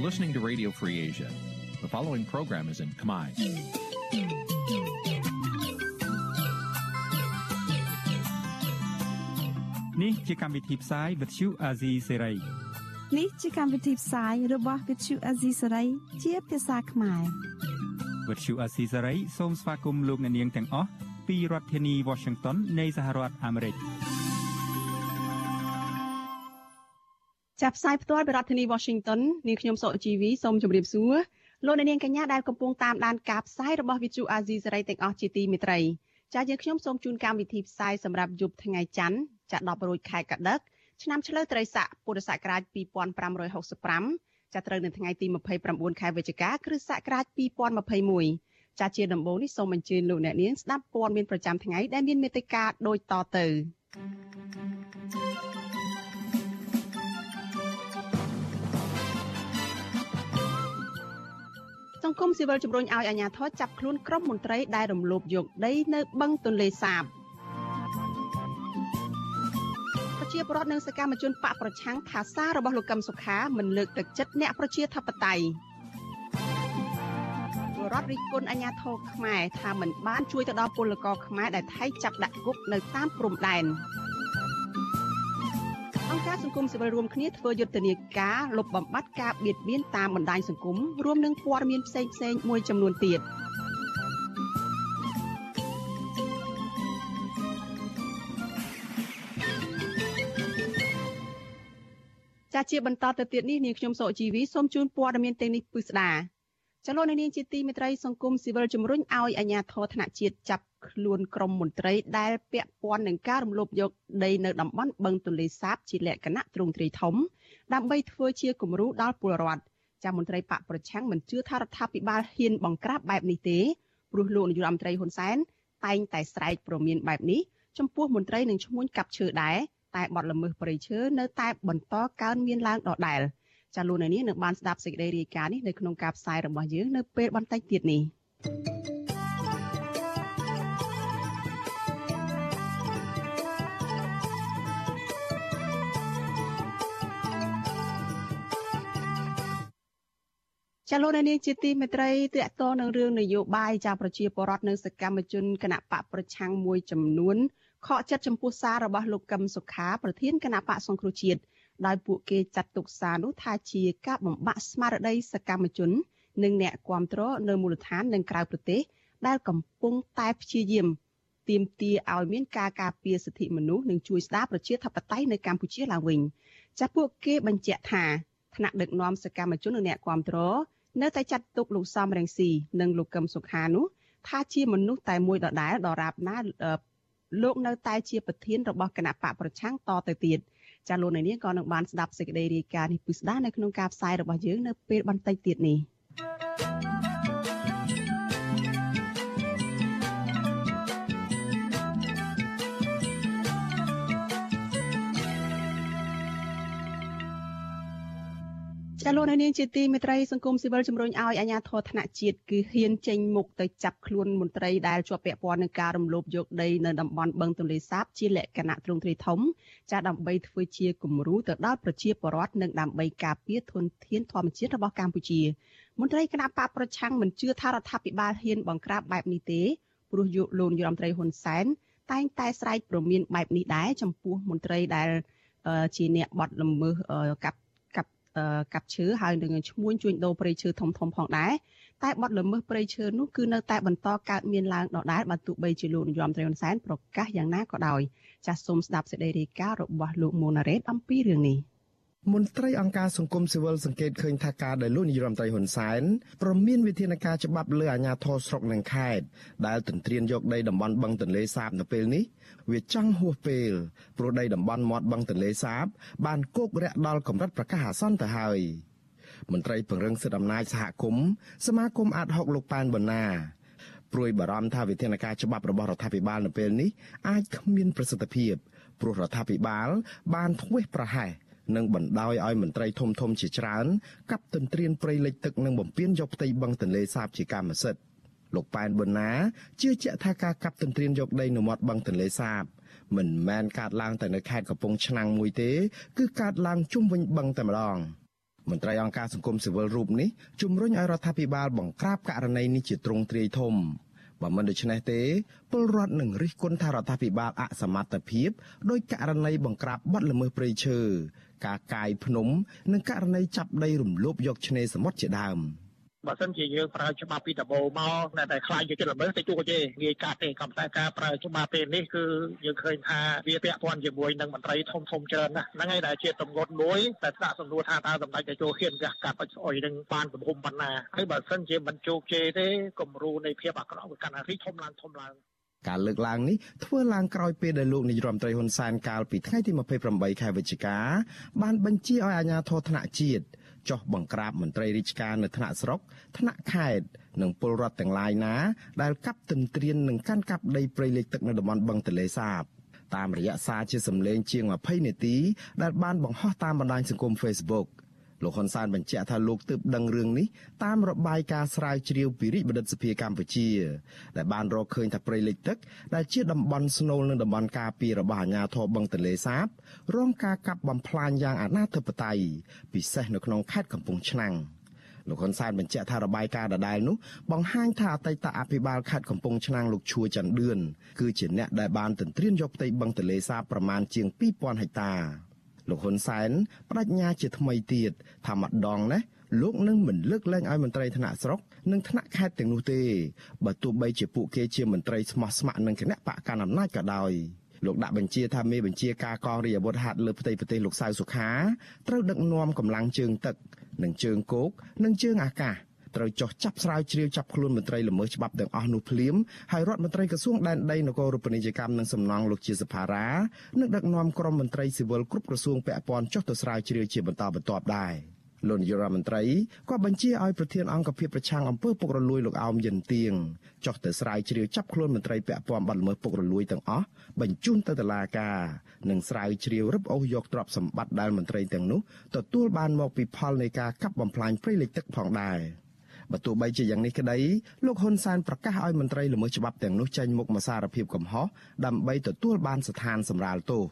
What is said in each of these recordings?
listening to Radio Free Asia. The following program is in Khmer. នេះជាកម្មវិធីផ្សាយ Vuthu Azizi Serai នេះជាកម្មវិធីផ្សាយរបស់ Vuthu Azizi Serai ជាភាសាខ្មែរ Vuthu Azizi Serai សូមស្វាគមន៍លោកអ្នកនាងទាំងអស់ពីរដ្ឋធានី Washington នៃសហរដ្ឋអាមេរិក ចាប់ផ្សាយផ្ទាល់ពីរដ្ឋធានី Washington នាងខ្ញុំសុជីវីសូមជម្រាបសួរលោកអ្នកនាងកញ្ញាដែលកំពុងតាមដានការផ្សាយរបស់ Vuthu Azizi Serai ទាំងអស់ជាទីមេត្រីចា៎យើងខ្ញុំសូមជូនកម្មវិធីផ្សាយសម្រាប់យប់ថ្ងៃច័ន្ទចា10រោចខែកដិកឆ្នាំឆ្លូវត្រីស័កពុរសករាជ2565ចាប់ត្រូវនៅថ្ងៃទី29ខែវិច្ឆិកាគ្រិស្តសករាជ2021ចាជាដំបូងនេះសូមអញ្ជើញលោកអ្នកនាងស្ដាប់ព័ត៌មានប្រចាំថ្ងៃដែលមានមេត្តាដូចតទៅ សង្គមស៊ីវិលជំរុញឲ្យអាជ្ញាធរចាប់ខ្លួនក្រុមមន្ត្រីដែលរំលោភយកដីនៅបឹងទន្លេសាបប្រជាពលរដ្ឋនិងសកម្មជនបកប្រឆាំងថាសាររបស់លោកកឹមសុខាមិនលើកទឹកចិត្តអ្នកប្រជាធិបតេយ្យពលរដ្ឋរិះគន់អាញាធរខ្មែរថាមិនបានជួយទៅដល់ពលករខ្មែរដែលថៃចាប់ដាក់គុកនៅតាមព្រំដែន អង្គការសង្គមស៊ីវិលរួមគ្នាធ្វើយុទ្ធនាការលុបបំបាត់ការបៀតបៀនតាមបណ្ដាញសង្គមរួមនឹងព័ត៌មានផ្សេងៗមួយចំនួនទៀត។ចាជាបន្តទៅទៀតនេះនាងខ្ញុំសុជីវីសូមជូនព័ត៌មានទាំងនេះពិស្ដាចលនានាងជាទីមេត្រីសង្គមស៊ីវិលជំរុញឲ្យអាជ្ញាធរថ្នាក់ជាតិចាប់ ខ្លួនក្រុមមន្ត្រីដែលពាក់ព័ន្ធនឹងការរំលោភយកដីនៅតំបន់បឹងទន្លេសាបជាលក្ខណៈទ្រង់ទ្រាយធំ ដើម្បីធ្វើជាគំរូដល់ពលរដ្ឋចាមន្ត្រីបកប្រឆាំងមិនជឿថារដ្ឋាភិបាលហ៊ានបង្ក្រាបបែបនេះទេព្រោះលោកនាយរដ្ឋមន្ត្រីហ៊ុនសែនតែងតែស្រែកព្រមានបែបនេះចំពោះមន្ត្រីនឹងឈ្មោះកាប់ឈើដែរតែបទល្មើសព្រៃឈើនៅតែបន្តកើនមានឡើងដដែល ចាលោកនៅនេះនឹងបានស្ដាប់សេចក្តីរាយការណ៍នេះនៅក្នុងការផ្សាយរបស់យើងនៅពេលបន្តិចទៀតនេះ ចាលោកនាងជាទីមេត្រីតកតងនឹងរឿងនយោបាយចាប្រជាពលរដ្ឋនៅសកម្មជនគណៈបកប្រឆាំងមួយចំនួនខកចិត្តចំពោះសាររបស់លោកកឹមសុខាប្រធានគណៈបកសង្គ្រោះជាតិដោយពួកគេចាត់ទុកសារនោះថាជាការបំបាក់ស្មារតីសកម្មជន និងអ្នកគាំទ្រនៅមូលដ្ឋាននិងក្រៅប្រទេសដែលកំពុងតែព្យាយាមទាមទារឲ្យមានការការពារសិទ្ធិមនុស្សនិងជួយស្ដារប្រជាធិបតេយ្យនៅកម្ពុជាឡើងវិញចាពួកគេបញ្ជាក់ថាថ្នាក់ដឹកនាំសកម្មជននិងអ្នកគាំទ្រ នៅតែចាត់ទុកលោកសំរងស៊ីនិងលោកកឹមសុខានោះថាជាមនុស្សតែមួយដដែលដរាបណាលោកនៅតែជាប្រធានរបស់គណៈបកប្រឆាំងតទៅទៀតចាលោកនាងក៏នឹងបានស្ដាប់សេចក្តីរាយការណ៍នេះពិស្ដានៅក្នុងការផ្សាយរបស់យើងនៅពេលបន្តិចទៀតនេះ ចាលោកនាងជាទីមេត្រីសង្គមស៊ីវិលជំរុញឲ្យអាជ្ញាធរថ្នាក់ជាតិគឺហ៊ានចេញមុខទៅចាប់ខ្លួនមន្ត្រីដែលជាប់ពាក់ព័ន្ធនឹងការរំលោភយកដីនៅតំបន់បឹងទន្លេសាបជាលក្ខណៈទ្រង់ទ្រាយធំចាដើម្បីធ្វើជាគំរូទៅដល់ប្រជាពលរដ្ឋនិងដើម្បីការពារធនធានធម្មជាតិរបស់កម្ពុជាមន្ត្រីគណៈបកប្រឆាំងមិនជឿថារដ្ឋាភិបាលហ៊ានបង្ក្រាបបែបនេះទេព្រោះយកលោកនាយរដ្ឋមន្ត្រីហ៊ុនសែនតែងតែស្រែកព្រមានបែបនេះដែរចំពោះមន្ត្រីដែលជាអ្នកបត់ល្មើសកាប់ កាប់ឈើហើយនឹងឈ្មួញជួញដូរព្រៃឈើធំធំផងដែរតែបទល្មើសព្រៃឈើនោះគឺនៅតែបន្តកើតមានឡើងដដែលបើទោះបីជាលោកនាយរដ្ឋមន្ត្រីហ៊ុនសែនប្រកាសយ៉ាងណាក៏ដោយចាសសូមស្ដាប់សេចក្តីរាយការណ៍របស់លោកមូណារ៉េតអំពីរឿងនេះ មន្ត្រីអង្គការសង្គមស៊ីវិលសង្កេតឃើញថាការដែលលោកនាយរដ្ឋមន្ត្រីហ៊ុនសែនប្រមានវិធានការច្បាប់លើអាជ្ញាធរស្រុកនិងខេត្តដែលទន្ទ្រានយកដីតំបន់បឹងទន្លេសាបនៅពេលនេះវាចង់ហួសពេលព្រោះដីតំបន់មាត់បឹងទន្លេសាប បានគោករាក់ដល់កម្រិតប្រកាសអាសន្នទៅហើយមន្ត្រីពង្រឹងសិទ្ធិអំណាចសហគមន៍សមាគមអាត60លោកប៉ែនបូណាព្រួយបារម្ភថាវិធានការច្បាប់របស់រដ្ឋាភិបាលនៅពេលនេះអាចគ្មានប្រសិទ្ធភាពព្រោះរដ្ឋាភិបាលបានធ្វេសប្រហែស និងបណ្ដោយឲ្យមន្ត្រីធំធំជាច្រើនកັບទន្ទ្រានព្រៃលិចទឹកនិងបំពេញយកផ្ទៃបឹងទន្លេសាបជាកម្មសិទ្ធិលោកប៉ែនប៊ុនណាជឿជាក់ថាការកាប់ទន្ទ្រានយកដីនៅមាត់បឹងទន្លេសាបមិនមែនកើតឡើងតែនៅខេត្តកំពង់ឆ្នាំងមួយទេ គឺកើតឡើងជុំវិញបឹងតែម្ដងមន្ត្រីអង្គការសង្គមស៊ីវិលរូបនេះជំរុញឲ្យរដ្ឋាភិបាលបង្ក្រាបករណីនេះជាទ្រង់ទ្រាយធំបើមិនដូច្នេះទេពលរដ្ឋនឹងរិះគន់ថារដ្ឋាភិបាលអសមត្ថភាពដោយករណីបង្ក្រាបបទល្មើសព្រៃឈើ ការកាយភ្នំ និងករណីចាប់ដីរំលោភយកឆ្នេរសមុទ្រជាដើម។បើសិនជាយើងប្រើច្បាប់ពីដបូមកតែតែខ្លាចយកចិត្តល្មើសទៅជួទេងាយកាត់ទេក៏តែការប្រើច្បាប់ពេលនេះគឺយើងឃើញថាវាពាក់ព័ន្ធជាមួយនឹងមន្ត្រីធំធំច្រើនណាស់ហ្នឹងហើយដែលជាតំងន់មួយតែថ្នាក់សំណួរថាតើសម្ដេចតេជោហ៊ានវះកាត់បាច់ស្អុយនឹងបានទំហំប៉ុណ្ណាហើយបើសិនជាមិនជោគជ័យទេគំរូនៃភាពអាក្រក់វាកាន់តែរីកធំឡើងធំឡើង ការលើកឡើងនេះធ្វើឡើងក្រោយពេលដែលលោកនាយរដ្ឋមន្ត្រីហ៊ុនសែនកាលពីថ្ងៃទី28ខែវិច្ឆិកាបានបញ្ជាឲ្យអាជ្ញាធរថ្នាក់ជាតិចុះបង្ក្រាបមន្ត្រីរាជការនៅថ្នាក់ស្រុកថ្នាក់ខេត្តនិងពលរដ្ឋទាំងឡាយណា ដែលកាប់ទន្ទ្រាននិងកាន់កាប់ដីព្រៃលិចទឹកនៅតំបន់បឹងទន្លេសាបតាមរយៈសារជាសម្លេងជាង20នាទីដែលបានបង្ហោះតាមបណ្ដាញសង្គម Facebook លោកហ៊ុនសែនបញ្ជាក់ថាលោកទើបដឹងរឿងនេះតាមរបាយការណ៍ស្រាវជ្រាវពីរាជបណ្ឌិតសភាកម្ពុជាដែលបានរកឃើញថាព្រៃលិចទឹកដែលជាតំបន់ស្នូលនិងតំបន់ការពាររបស់អាជ្ញាធរបឹងទន្លេសាបរងការកាប់បំផ្លាញយ៉ាងអនាធិបតេយ្យពិសេសនៅក្នុងខេត្តកំពង់ឆ្នាំងលោកហ៊ុនសែនបញ្ជាក់ថារបាយការណ៍ដដែលនោះបង្ហាញថាអតីតអភិបាលខេត្តកំពង់ឆ្នាំងលោកឈួរច័ន្ទឌឿនគឺជាអ្នកដែលបានទន្ទ្រានយកផ្ទៃបឹងទន្លេសាបប្រមាណជាង2000ហិកតា លោកហ៊ុនសែនបដិញ្ញាជាថ្មីទៀតថាម្ដងណាលោកនឹងមិនលើកលែងឲ្យមន្ត្រីថ្នាក់ស្រុកនិងថ្នាក់ខេត្តទាំងនោះទេបើទោះបីជាពួកគេជាមន្ត្រីស្មោះស្ម័គ្រនឹងគណៈបកកណ្ដាលអំណាចក៏ដោយលោកដាក់បញ្ជាថាមេបញ្ជាការកងរាជអាវុធហត្ថលើផ្ទៃប្រទេសលោកសៅសុខាត្រូវដឹកនាំកម្លាំងជើងទឹកនិងជើងគោកនិងជើងអាកាស ត្រូវចោះចាប់ស្រាវជ្រាវចាប់ខ្លួនមន្ត្រីល្មើសច្បាប់ទាំងអស់នោះភ្លាមហើយរដ្ឋមន្ត្រីក្រសួងដែនដីនគររូបនីយកម្មនិងសំណង់លោកជាសភារានឹងដឹកនាំក្រុមមន្ត្រីស៊ីវិលគ្រប់ក្រសួងពាក់ព័ន្ធចុះទៅស្រាវជ្រាវជាបន្តបន្ទាប់ដែរលោកនាយរដ្ឋមន្ត្រីក៏បញ្ជាឲ្យប្រធានអង្គភិបប្រឆាំងអំពើពុករលួយលោកអោមយិនទៀងចុះទៅស្រាវជ្រាវចាប់ខ្លួនមន្ត្រីពាក់ព័ន្ធបាត់ល្មើសពុករលួយទាំងអស់បញ្ជូនទៅតុលាការនិងស្រាវជ្រាវរឹបអូសយកទ្រព្យសម្បត្តិដែលមន្ត្រីទាំងនោះទទួលបានមកពីផលនៃការកាប់បំផ្លាញព្រៃលិចទឹកផងដែរ។ បើទោះបីជាយ៉ាងនេះក្តីលោកហ៊ុនសែនប្រកាសឲ្យមន្ត្រីល្មើសច្បាប់ទាំងនោះចេញមុខមកសារភាពកំហុសដើម្បីទទួលបានស្ថានសម្រាលទោស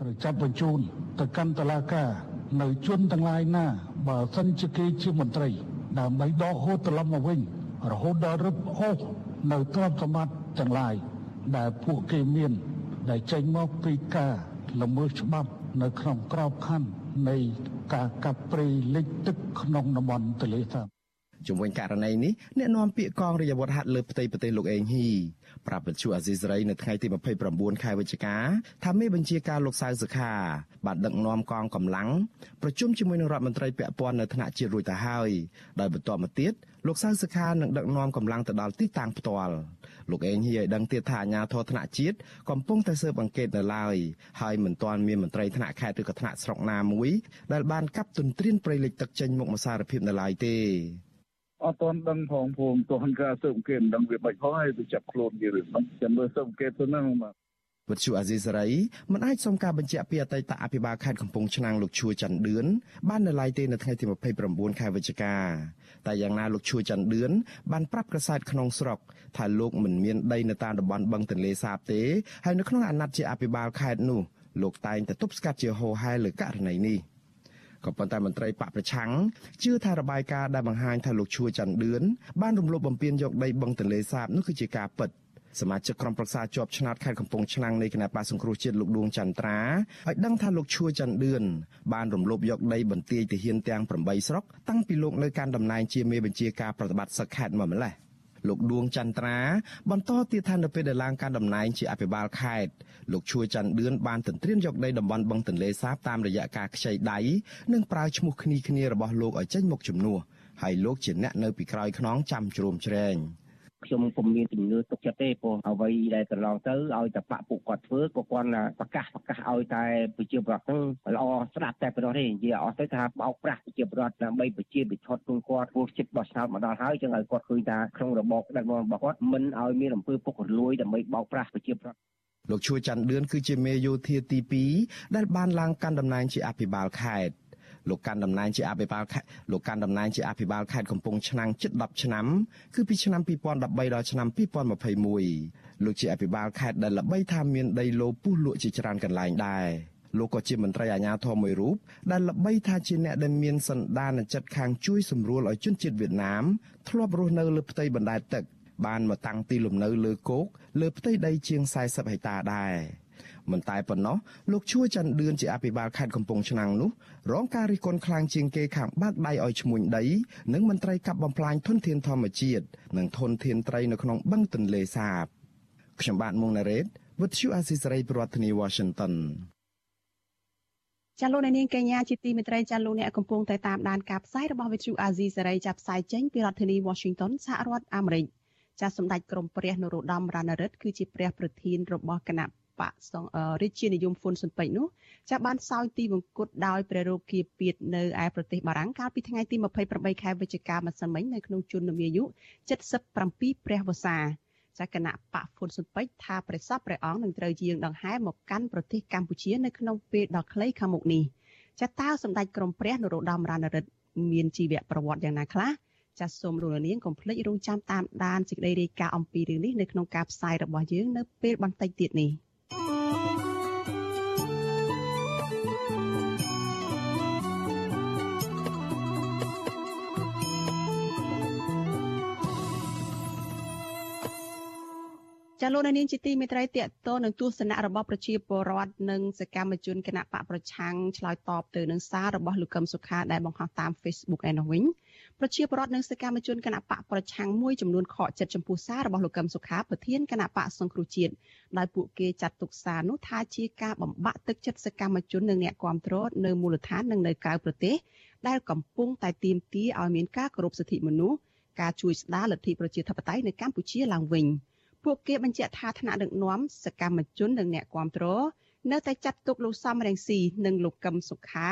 ត្រូវចាប់បញ្ជូនទៅកាន់តុលាការនៅជនទាំងឡាយណា បើសិនជាគេជាមន្ត្រី ដើម្បីដកហូតត្រឡប់មកវិញ រហូតដល់រឹបអូសនៅទ្រព្យសម្បត្តិទាំងឡាយដែលពួកគេមាន ដែលចេញមកពីការល្មើសច្បាប់នៅក្នុងក្របខ័ណ្ឌនៃការកាប់ព្រៃលិចទឹកក្នុងតំបន់ទន្លេសាប ជំវិញករណីនេះអ្នកនាំពាក្យកងរាជអាវុធហត្ថលើផ្ទៃប្រទេសលោកអេងហ៊ីប្រាប់វិទ្យុអាស៊ីសេរីនៅថ្ងៃទី29ខែវិច្ឆិកាថាមេបញ្ជាការលោកសៅសុខាបានដឹកនាំកងកម្លាំងប្រជុំជាមួយនឹងរដ្ឋមន្ត្រីពាក់ព័ន្ធនៅថ្នាក់ជាតិរួចទៅហើយដោយបន្តមកទៀតលោកសៅសុខានឹងដឹកនាំកម្លាំងទៅដល់ទីតាំងផ្ទាល់លោកអេងហ៊ីឲ្យដឹងទៀតថាអាជ្ញាធរថ្នាក់ជាតិកំពុងតែស៊ើបអង្កេតនៅឡើយហើយមិនទាន់មានមន្ត្រីថ្នាក់ខេត្តឬក៏ថ្នាក់ស្រុកណាមួយដែលបានកាប់ទន្ទ្រានព្រៃលិចទឹកចេញមុខមកសារភាពនៅឡើយទេ អត់ទាន់ដឹងផងព្រោះមិនទាន់ការស៊ើបអង្កេតមិនដឹងវាបាច់ផងហើយទៅចាប់ខ្លួនគេរឿងហ្នឹងចាំមើលស៊ើបអង្កេតទៅហ្នឹងបាទវិទ្យុអាស៊ីសេរីមិនអាចសុំការបញ្ជាក់ពីអតីតអភិបាលខេត្តកំពង់ឆ្នាំងលោកឈួរច័ន្ទឌឿនបាននៅឡើយទេនៅថ្ងៃទី29ខែវិច្ឆិកាតែយ៉ាងណាលោកឈួរច័ន្ទឌឿនបានប្រាប់ក្រសែតក្នុងស្រុកថាលោកមិនមានដីនៅតាមតំបន់បឹងទន្លេសាបទេហើយនៅក្នុងអាណត្តិជាអភិបាលខេត្តនោះលោកតែងតែទប់ស្កាត់ជាហោហែលើករណីនេះ។ ក៏ប៉ុន្តែមន្ត្រីបកប្រឆាំងជឿថារបាយការណ៍ដែលបង្ហាញថាលោកឈួរច័ន្ទឌឿនបានរំលោភបំពានយកដីបឹងទន្លេសាបនោះគឺជាការពិតសមាជិកក្រុមប្រឹក្សាជាប់ឆ្នោតខេត្តកំពង់ឆ្នាំងនៃគណៈបកសង្គ្រោះជាតិលោកដួងចន្ទ្រាឲ្យដឹងថាលោកឈួរច័ន្ទឌឿនបានរំលោភយកដីបន្ទាយទាហានទាំង8ស្រុកតាំងពីលោកនៅកាន់តំណែងជាមេបញ្ជាការប្រតិបត្តិសឹកខេត្តមកម្លេះ។ លោកដួងចន្ទ្រាបន្តទៀតថានៅពេលដែលឡើងការតំណែងជាអភិបាលខេត្តលោកឈួយច័ន្ទឌឿនបានទន្ទ្រានយកដីតំបន់បឹងទន្លេសាបតាមរយៈការខ្ចីដៃនិងប្រើឈ្មោះគ្នាគ្នារបស់លោកឲ្យចេញមកជំនួសហើយលោកជាអ្នកនៅពីក្រោយខ្នងចាំជ្រោមជ្រែង។ ខ្ញុំពុំមានជំនឿទុកចិត្តទេព្រោះអ្វីដែលកន្លងទៅឲ្យតែបាក់ពួកគាត់ធ្វើក៏គាត់ប្រកាសប្រកាសឲ្យតែប្រជាប្រដ្ឋហ្នឹងល្អស្ដាប់តែប៉ុណ្ណោះទេនិយាយអស់ទៅថាបោកប្រាស់ប្រជាប្រដ្ឋដើម្បីប្រជាពិធដ្ឋក្នុងគាត់ពោះចិត្តបោះឆ្នោតមកដល់ហើយចឹងឲ្យគាត់ឃើញថាក្នុងរបបដឹកនាំរបស់គាត់មិនឲ្យមានអំពើពុករលួយដើម្បីបោកប្រាស់ប្រជាប្រដ្ឋលោកឈួយច័ន្ទឌឿនគឺជាមេយោធាទី2ដែលបានឡើងកាន់តំណែងជាអភិបាលខេត្ត លោកកាន់តំណែងជាអភិបាលខេត្តលោកកាន់តំណែងជាអភិបាលខេត្តកំពង់ឆ្នាំងជិត10ឆ្នាំគឺពីឆ្នាំ2013ដល់ឆ្នាំ2021លោកជាអភិបាលខេត្តដែលល្បីថាមានដីឡូពុះលក់ជាច្រើនកន្លែងដែរលោកក៏ជាមន្ត្រីអាជ្ញាធរមួយរូបដែលល្បីថាជាអ្នកដែលមានសន្តានចិត្តខាងជួយសម្រួលឲ្យជនជាតិវៀតណាមធ្លាប់រស់នៅលើផ្ទៃបណ្ដែតទឹកបានមកតាំងទីលំនៅលើគោកលើផ្ទៃដីជាង40ហិកតាដែរ មិនតែប៉ុណ្ណោះលោកឈួច័ន្ទឌឿនជាអភិបាលខេត្តកំពង់ឆ្នាំងនោះរងការរិះគន់ខ្លាំងជាងគេខាងបាក់ដៃឲ្យឈ្មួញដីនិងមន្ត្រីកាប់បំផ្លាញធនធានធម្មជាតិនិងធនធានត្រីនៅក្នុងបឹងទន្លេសាបខ្ញុំបាទមុងណារ៉េត With you Asisari ប្រធានាទី Washington ចាលោកនាងកញ្ញាជាទីមេត្រីចាលោកអ្នកកំពុងតែតាមដានការផ្សាយរបស់ Vithu Azizi សេរីចាប់ផ្សាយចេញពីរដ្ឋធានី Washington សហរដ្ឋអាមេរិកចាសម្ដេចក្រមព្រះនរោត្តមរណរដ្ឋគឺជាព្រះប្រធានរបស់គណៈ បកសង្រាជានិយមហ្វុនស៊ុនពេជ្រនោះចាបានសោយទីវង្គតដោយព្រះរោគាពៀតនៅឯប្រទេសបារាំងកាលពីថ្ងៃទី28ខែវិច្ឆិកាម្សិលមិញនៅក្នុងជន្មាយុ77ព្រះវស្សាចាគណៈបកហ្វុនស៊ុនពេជ្រថាព្រះសពព្រះអង្គនឹងត្រូវយាងដង្ហែមកកាន់ប្រទេសកម្ពុជានៅក្នុងពេលដ៏ខ្លីខាងមុខនេះចាតើសម្ដេចក្រមព្រះនរោត្តមរណរដ្ឋមានជីវប្រវត្តិយ៉ាងណាខ្លះចាសសូមលោកនាងកុំភ្លេចរងចាំតាមដានសេចក្តីរាយការណ៍អំពីរឿងនេះនៅក្នុងការផ្សាយរបស់យើងនៅពេលបន្តិចទៀតនេះ។ ចាលោកនាងជាទីមេត្រីតកតនឹងទស្សនៈរបស់ប្រជាពលរដ្ឋនិងសកម្មជនគណៈបកប្រឆាំងឆ្លើយតបទៅនឹងសាររបស់លោកកឹមសុខាដែលបង្ហោះតាម Facebook ឯនោះវិញប្រជាពលរដ្ឋនិងសកម្មជនគណៈបកប្រឆាំងមួយចំនួនខកចិត្តចំពោះសាររបស់លោកកឹមសុខាប្រធានគណៈបកសង្គ្រោះជាតិដោយពួកគេចាត់ទុកសារនោះថាជាការបំបាក់ទឹកចិត្តសកម្មជននិងអ្នកគាំទ្រនៅមូលដ្ឋាននិងនៅក្រៅប្រទេសដែលកំពុងតែទាមទារឲ្យមានការគោរពសិទ្ធិមនុស្សការជួយស្ដារលទ្ធិប្រជាធិបតេយ្យនៅកម្ពុជាឡើងវិញ។ ពួកគេបញ្ជាក់ថាថ្នាក់ដឹកនាំសកម្មជននិងអ្នកគាំទ្រនៅតែចាត់ទុកលោកសំរងស៊ីនិងលោកកឹមសុខា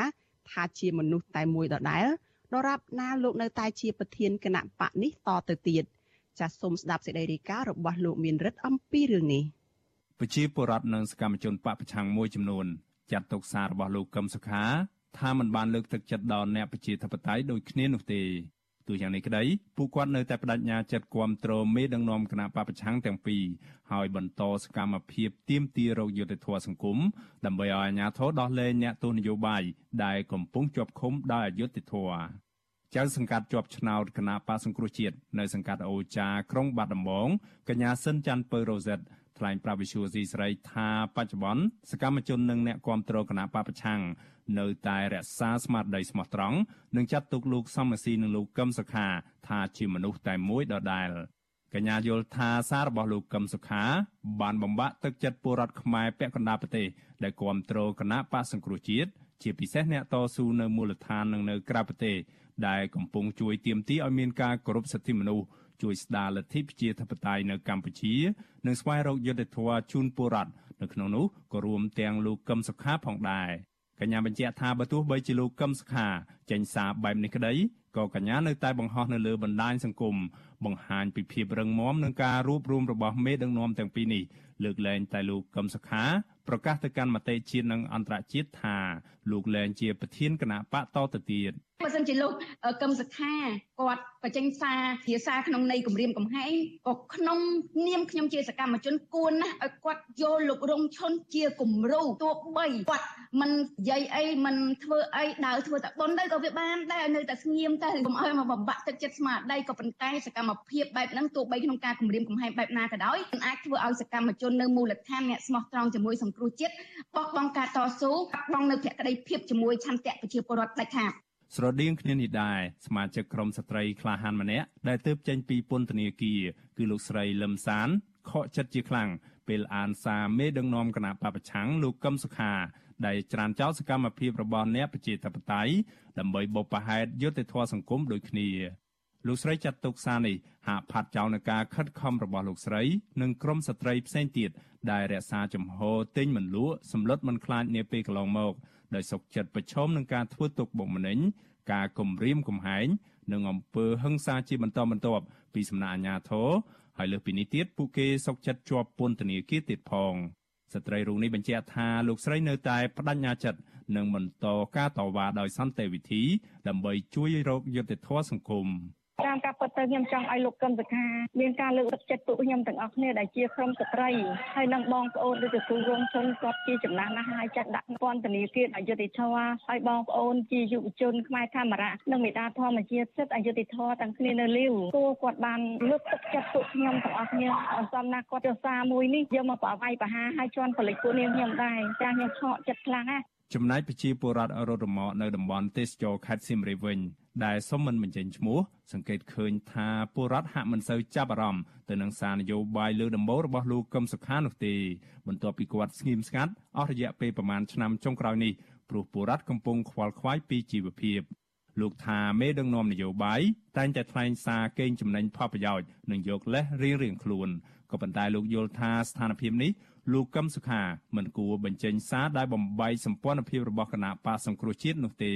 ថាជាមនុស្សតែមួយដដែលដរាបណាលោកនៅតែជាប្រធានគណៈបកនេះតទៅទៀតចាសសូមស្ដាប់សេចក្តីរាយការណ៍របស់លោកមានរិទ្ធអំពីរឿងនេះប្រជាពលរដ្ឋនិងសកម្មជនបកប្រឆាំងមួយចំនួនចាត់ទុកសាររបស់លោកកឹមសុខាថាมันបានលើកទឹកចិត្តដល់អ្នកប្រជាធិបតេយ្យដូចគ្នានោះទេ ទោះយ៉ាងនេះក្តីពួកគាត់នៅតែបដិញ្ញាចិត្តគាំទ្រមេដឹកនាំគណៈបពប្រឆាំងទាំងពីរហើយបន្តសកម្មភាពទាមទាររោគយុត្តិធម៌សង្គមដើម្បីឲ្យអាជ្ញាធរដោះលែងអ្នកទោសនយោបាយដែលកំពុងជាប់ឃុំដោយអយុត្តិធម៌ចៅសង្កាត់ជាប់ឆ្នោតគណៈបកសង្គ្រោះជាតិនៅសង្កាត់អូចាក្រុងបាត់ដំបងកញ្ញាសិនច័ន្ទពៅរ៉ូសិតថ្លែងប្រាប់វិសុយស៊ីស្រីថាបច្ចុប្បន្នសកម្មជននិងអ្នកគាំទ្រគណៈបពប្រឆាំង នៅតែរក្សាស្មារតីស្មោះត្រង់និងចាត់ទុកលោកសំរាសីនិងលោកកឹមសុខាថាជាមនុស្សតែមួយដដែលកញ្ញាយល់ថាសាររបស់លោកកឹមសុខា បានបំបាក់ទឹកចិត្តពលរដ្ឋខ្មែរពាក់កណ្ដាលប្រទេសដែលគាំទ្រគណៈបកសង្គ្រោះជាតិជាពិសេសអ្នកតស៊ូនៅមូលដ្ឋាននិងនៅក្រៅប្រទេសដែលកំពុងជួយទាមទារឲ្យមានការគោរពសិទ្ធិមនុស្សជួយស្ដារលទ្ធិប្រជាធិបតេយ្យនៅកម្ពុជា និងស្វែងរកយុត្តិធម៌ជូនពលរដ្ឋនៅក្នុងនោះក៏រួមទាំងលោកកឹមសុខាផងដែរ កញ្ញាបញ្ជាក់ថាបើទោះបីជាលោកកឹមសុខាចេញសារបែបនេះក្តីក៏កញ្ញានៅតែបង្ហោះនៅលើបណ្ដាញសង្គមបង្ហាញពីភាពរឹងមាំនឹងការរួបរวมរបស់មេដឹកនាំទាំងពីរនេះលើកលែងតែលោកកឹមសុខា ប្រកាសទៅកាន់មតិជាតិនិងអន្តរជាតិថាលោកលែងជាប្រធានគណៈបកតទៅទៀតបើសិនជាលោកកឹមសុខាគាត់បញ្ចេញសារភាសាក្នុងន័យគម្រាមកំហែងក៏ក្នុងនាមខ្ញុំជាសកម្មជនគួរណាស់ឲ្យគាត់យកលោករងឈុនជាគំរូទោះបីគាត់មិននិយាយអីមិនធ្វើអីដើរធ្វើតែប៉ុនទៅក៏វាបានដែរនៅតែស្ងៀមទៅកុំឲ្យមកបំបាក់ទឹកចិត្តស្មារតីក៏ប៉ុន្តែសកម្មភាពបែបហ្នឹងទោះបីក្នុងការគម្រាមកំហែងបែបណាក៏ដោយមិនអាចធ្វើឲ្យសកម្មជននៅមូលដ្ឋានអ្នកស្មោះត្រង់ជាមួយសង្គ្រោះជាតិបោះបង់ការតស៊ូបាត់បង់នៅភក្តីភាពជាមួយឆន្ទៈប្រជាពលរដ្ឋដាច់ខាតស្រដៀងគ្នានេះដែរសមាជិកក្រុមស្ត្រីក្លាហានម្នាក់ដែលទើបចេញពីពន្ធនាគារគឺលោកស្រីលឹមសានខកចិត្តជាខ្លាំងពេលអានសារមេដឹកនាំគណៈបពប្រឆាំងលោកកឹមសុខាដែលច្រានចោលសកម្មភាពរបស់អ្នកប្រជាធិបតេយ្យដើម្បីបបផហេតុយុត្តិធម៌សង្គមដូចគ្នា លោកស្រីចាត់ទុកសារនេះហាក់ផាត់ចោលនឹងការខិតខំរបស់លោកស្រី និងក្រុមស្ត្រីផ្សេងទៀតដែលរក្សាចំហទិញមិនលក់សម្លុតមិនខ្លាចនាពេលកន្លងមកដោយសុកចិត្តប្រឈមនឹងការធ្វើទុកបុកម្នេញការគំរាមកំហែងនិងអំពើហិង្សាជាបន្តបន្ទាប់ពីសំណាក់អាជ្ញាធរហើយលើសពីនេះទៀតពួកគេសុកចិត្តជាប់ពន្ធនាគារទៀតផងស្ត្រីរូបនេះបញ្ជាក់ថាលោកស្រីនៅតែបដិញ្ញាចិត្តនឹងបន្តការតវ៉ាដោយសន្តិវិធីដើម្បីជួយរកយុត្តិធម៌សង្គម តាមការពិតទៅខ្ញុំចង់ឲ្យលោកកឹមសុខាមានការលើកទឹកចិត្តពួកខ្ញុំទាំងអស់គ្នាដែលជាក្រុមស្ត្រីហើយនិងបងប្អូនដូចជាគ្រូរងជនគាត់ជាចំណាស់ណាស់ហើយចាត់ដាក់ពន្ធនាគារអយុធធម៌ហើយបងប្អូនជាយុវជនខ្មែរធម្មរៈនិងមេដាធម្មជាតិសិទ្ធិអយុធធម៌ទាំងគ្នានៅលាវគួរគាត់បានលើកទឹកចិត្តពួកខ្ញុំទាំងអស់គ្នាអន្សំណាគាត់ចុះសារមួយនេះយកមកប្រវាយប្រហារឲ្យជន់ពលិចពួកនាងខ្ញុំដែរចាខ្ញុំខកចិត្តខ្លាំងណាស់ ចំណែកប្រជាពលរដ្ឋរត់រមាក់នៅតំបន់ទេសចរខេត្តសៀមរាបវិញដែលសុំមិនបញ្ចេញឈ្មោះសង្កេតឃើញថាពលរដ្ឋហាក់មិនសូវចាប់អារម្មណ៍ទៅនឹងសារនយោបាយលើដំបូលរបស់លោកកឹមសុខានោះទេបន្ទាប់ពីគាត់ស្ងៀមស្ងាត់អស់រយៈពេលប្រមាណឆ្នាំចុងក្រោយនេះព្រោះពលរដ្ឋកំពុងខ្វល់ខ្វាយពីជីវភាពលោកថាមេដឹកនាំនយោបាយតែងតែថ្លែងសារកេងចំណេញផលប្រយោជន៍និងយកលេសរៀងៗខ្លួនក៏ប៉ុន្តែលោកយល់ថាស្ថានភាពនេះ លោកកឹមសុខាមិនគួរបញ្ចេញសារដែលបំបីសម្ព័ន្ធភាពរបស់គណៈបកសង្គ្រោះជាតិនោះទេ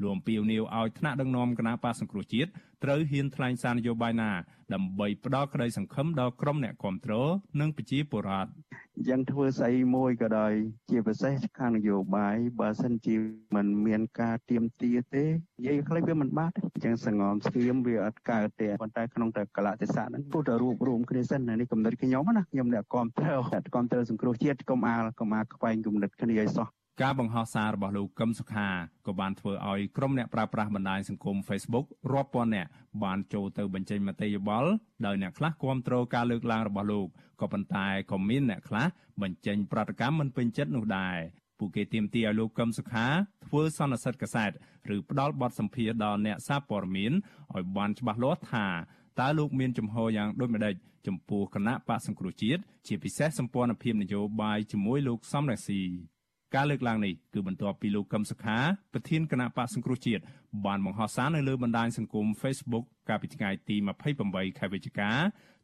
លោកអំពីវនីវឲ្យថ្នាក់ដឹកនាំគណៈបកសង្គ្រោះជាតិត្រូវហ៊ានថ្លែងសារនយោបាយណា ដើម្បីផ្ដល់ក្តីសង្ឃឹមដល់ក្រុមអ្នកគ្រប់គ្រងនិងប្រជាពលរដ្ឋអញ្ចឹងធ្វើស្អីមួយក៏ដោយ ជាពិសេសខាងនយោបាយបើសិនជាมันមានការទៀមទាទេនិយាយខ្លីវាមិនបាត់អញ្ចឹងសងំស្គៀមវាអត់កើតទេប៉ុន្តែក្នុងតែកលៈទេសៈហ្នឹងពុទ្ធរូបរួមគ្នាសិននេះកំណត់ខ្ញុំណាខ្ញុំអ្នកគ្រប់គ្រងអ្នកគ្រប់គ្រងសង្គ្រោះជាតិកុំអាលកុំអាខ្វែងកំណត់គ្នាឲ្យសោះ ការបង្ហោះសាររបស់លោកកឹមសុខាក៏បានធ្វើឲ្យក្រុមអ្នកប្រើប្រាស់បណ្ដាញសង្គម Facebook រាប់ពាន់នាក់បានចូលទៅបញ្ចេញមតិយោបល់ដោយអ្នកខ្លះគាំទ្រការលើកឡើងរបស់លោកក៏ប៉ុន្តែក៏មានអ្នកខ្លះបញ្ចេញប្រតិកម្មមិនពេញចិត្តនោះដែរពួកគេទាមទារឲ្យលោកកឹមសុខាធ្វើសន្និសីទកាសែតឬផ្ដាល់បទសម្ភាសន៍ដល់អ្នកសារព័ត៌មានឲ្យបានច្បាស់លាស់ថាតើលោកមានចំហយ៉ាងដូចម្តេចចំពោះគណៈបកសង្គ្រោះជាតិជាពិសេសសម្ព័ន្ធភាពនយោបាយជាមួយលោកសំរងស៊ី ការលើកឡើងនេះគឺបន្ទាប់ពីលោកកឹមសុខាប្រធានគណៈបកសង្គ្រោះជាតិបានបង្ហោះសារនៅលើបណ្ដាញសង្គម Facebook កាលពីថ្ងៃទី28ខែវិច្ឆិកា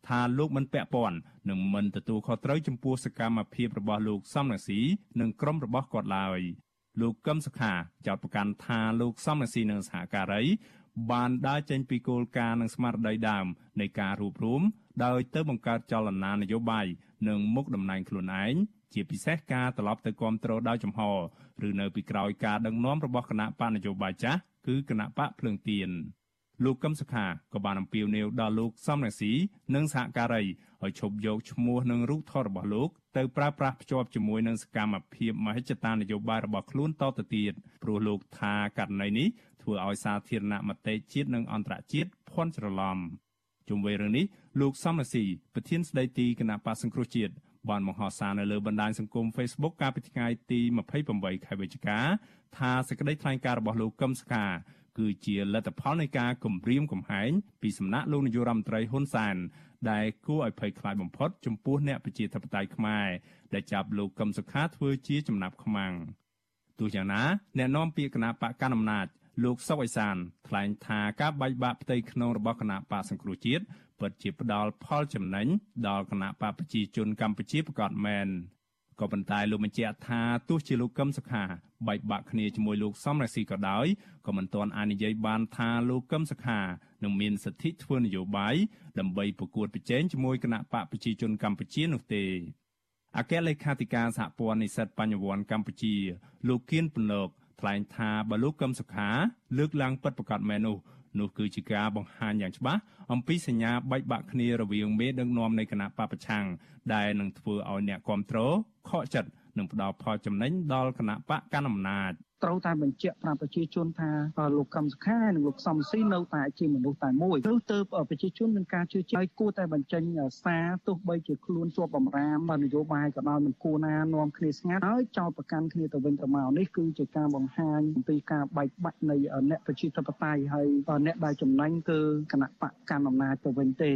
ថាលោកមិនពាក់ព័ន្ធនិងមិនទទួលខុសត្រូវចំពោះសកម្មភាពរបស់លោកសំរងស៊ីនិងក្រុមរបស់គាត់ឡើយលោកកឹមសុខាចោទប្រកាន់ថាលោកសំរងស៊ីនិងសហការី បានដើរចេញពីគោលការណ៍និងស្មារតីដើមនៃការរួបរวมដោយទៅបង្កើតចលនានយោបាយនិងមុខតំណែងខ្លួនឯង ជាពិសេសការត្រឡប់ទៅគ្រប់គ្រងដោយចំហឬនៅពីក្រោយការដឹកនាំរបស់គណៈបកនយោបាយចាស់គឺគណៈបកភ្លើងទៀនលោកកឹមសុខាក៏បានអំពាវនាវដល់លោកសំរងស៊ីនិងសហការីឲ្យឈប់យកឈ្មោះនិងរូបថតរបស់លោកទៅប្រើប្រាស់ភ្ជាប់ជាមួយនឹងសកម្មភាពមហិច្ឆតានយោបាយរបស់ខ្លួនតទៅទៀតព្រោះលោកថាករណីនេះធ្វើឲ្យសាធារណមតិជាតិនិងអន្តរជាតិភ័ន្តច្រឡំជុំវិញរឿងនេះលោកសំរងស៊ីប្រធានស្ដីទីគណៈបកសង្គ្រោះជាតិ បានបង្ហោះសារនៅលើបណ្ដាញសង្គម Facebook កាលពីថ្ងៃទី28ខែវិច្ឆិកាថាសេចក្តីថ្លែងការណ៍របស់លោកកឹមសុខាគឺជាលទ្ធផលនៃការគម្រាមកំហែងពីសំណាក់លោកនាយករដ្ឋមន្ត្រីហ៊ុនសែនដែលគួរឲ្យភ័យខ្លាចបំផុតចំពោះអ្នកប្រជាធិបតេយ្យខ្មែរដែលចាប់លោកកឹមសុខាធ្វើជាចំណាប់ខ្មាំងទោះយ៉ាងណាអ្នកនាំពាក្យគណៈបកកណ្ដាលអំណាចលោកសុកអេសានថ្លែងថាការបែកបាក់ផ្ទៃក្នុងរបស់គណៈបកសង្គ្រោះជាតិ ពិតជាផ្ដល់ផលចំណេញដល់គណៈបកប្រជាជនកម្ពុជាប្រកបមែនក៏ប៉ុន្តែលោកបញ្ជាក់ថាទោះជាលោកកឹមសុខាបែកបាក់គ្នាជាមួយលោកសំរងស៊ីក៏ដោយក៏មិនទាន់អាចនិយាយបានថាលោកកឹមសុខានឹងមានសិទ្ធិធ្វើនយោបាយដើម្បីប្រកួតប្រជែងជាមួយគណៈបកប្រជាជនកម្ពុជានោះទេអគ្គលេខាធិការសហព័ន្ធនិស្សិតបញ្ញវន្តកម្ពុជា លោកគៀនពន្លកថ្លែងថាបើលោកកឹមសុខាលើកឡើងពិតប្រាកដមែននោះ នោះគឺជាការបង្ហាញយ៉ាងច្បាស់អំពីសញ្ញាបែកបាក់គ្នារវាងមេដឹកនាំនៃគណៈបពប្រឆាំងដែលនឹងធ្វើឲ្យអ្នកគ្រប់គ្រងខកចិត្ត និងផ្ដល់ផលចំណេញដល់គណៈបកកណ្ដាលអំណាចត្រូវតែបញ្ជាក់ប្រាប់ប្រជាជនថាលោកកឹមសុខានិងលោកសំស៊ីនៅតែជាមនុស្សតែមួយទើបទៅប្រជាជនមានការជឿជាក់គួរតែបញ្ចេញសារទោះបីជាខ្លួនជាប់បំរាមនយោបាយក៏ដោយមិនគួរណានាំគ្នាស្ងាត់ហើយចោទប្រកាន់គ្នាទៅវិញទៅមកនេះគឺជាការបង្ហាញអំពីការបែកបាក់នៃអ្នកប្រជាធិបតេយ្យហើយអ្នកដែលចំណេញគឺគណៈបកកាន់អំណាចទៅវិញទេ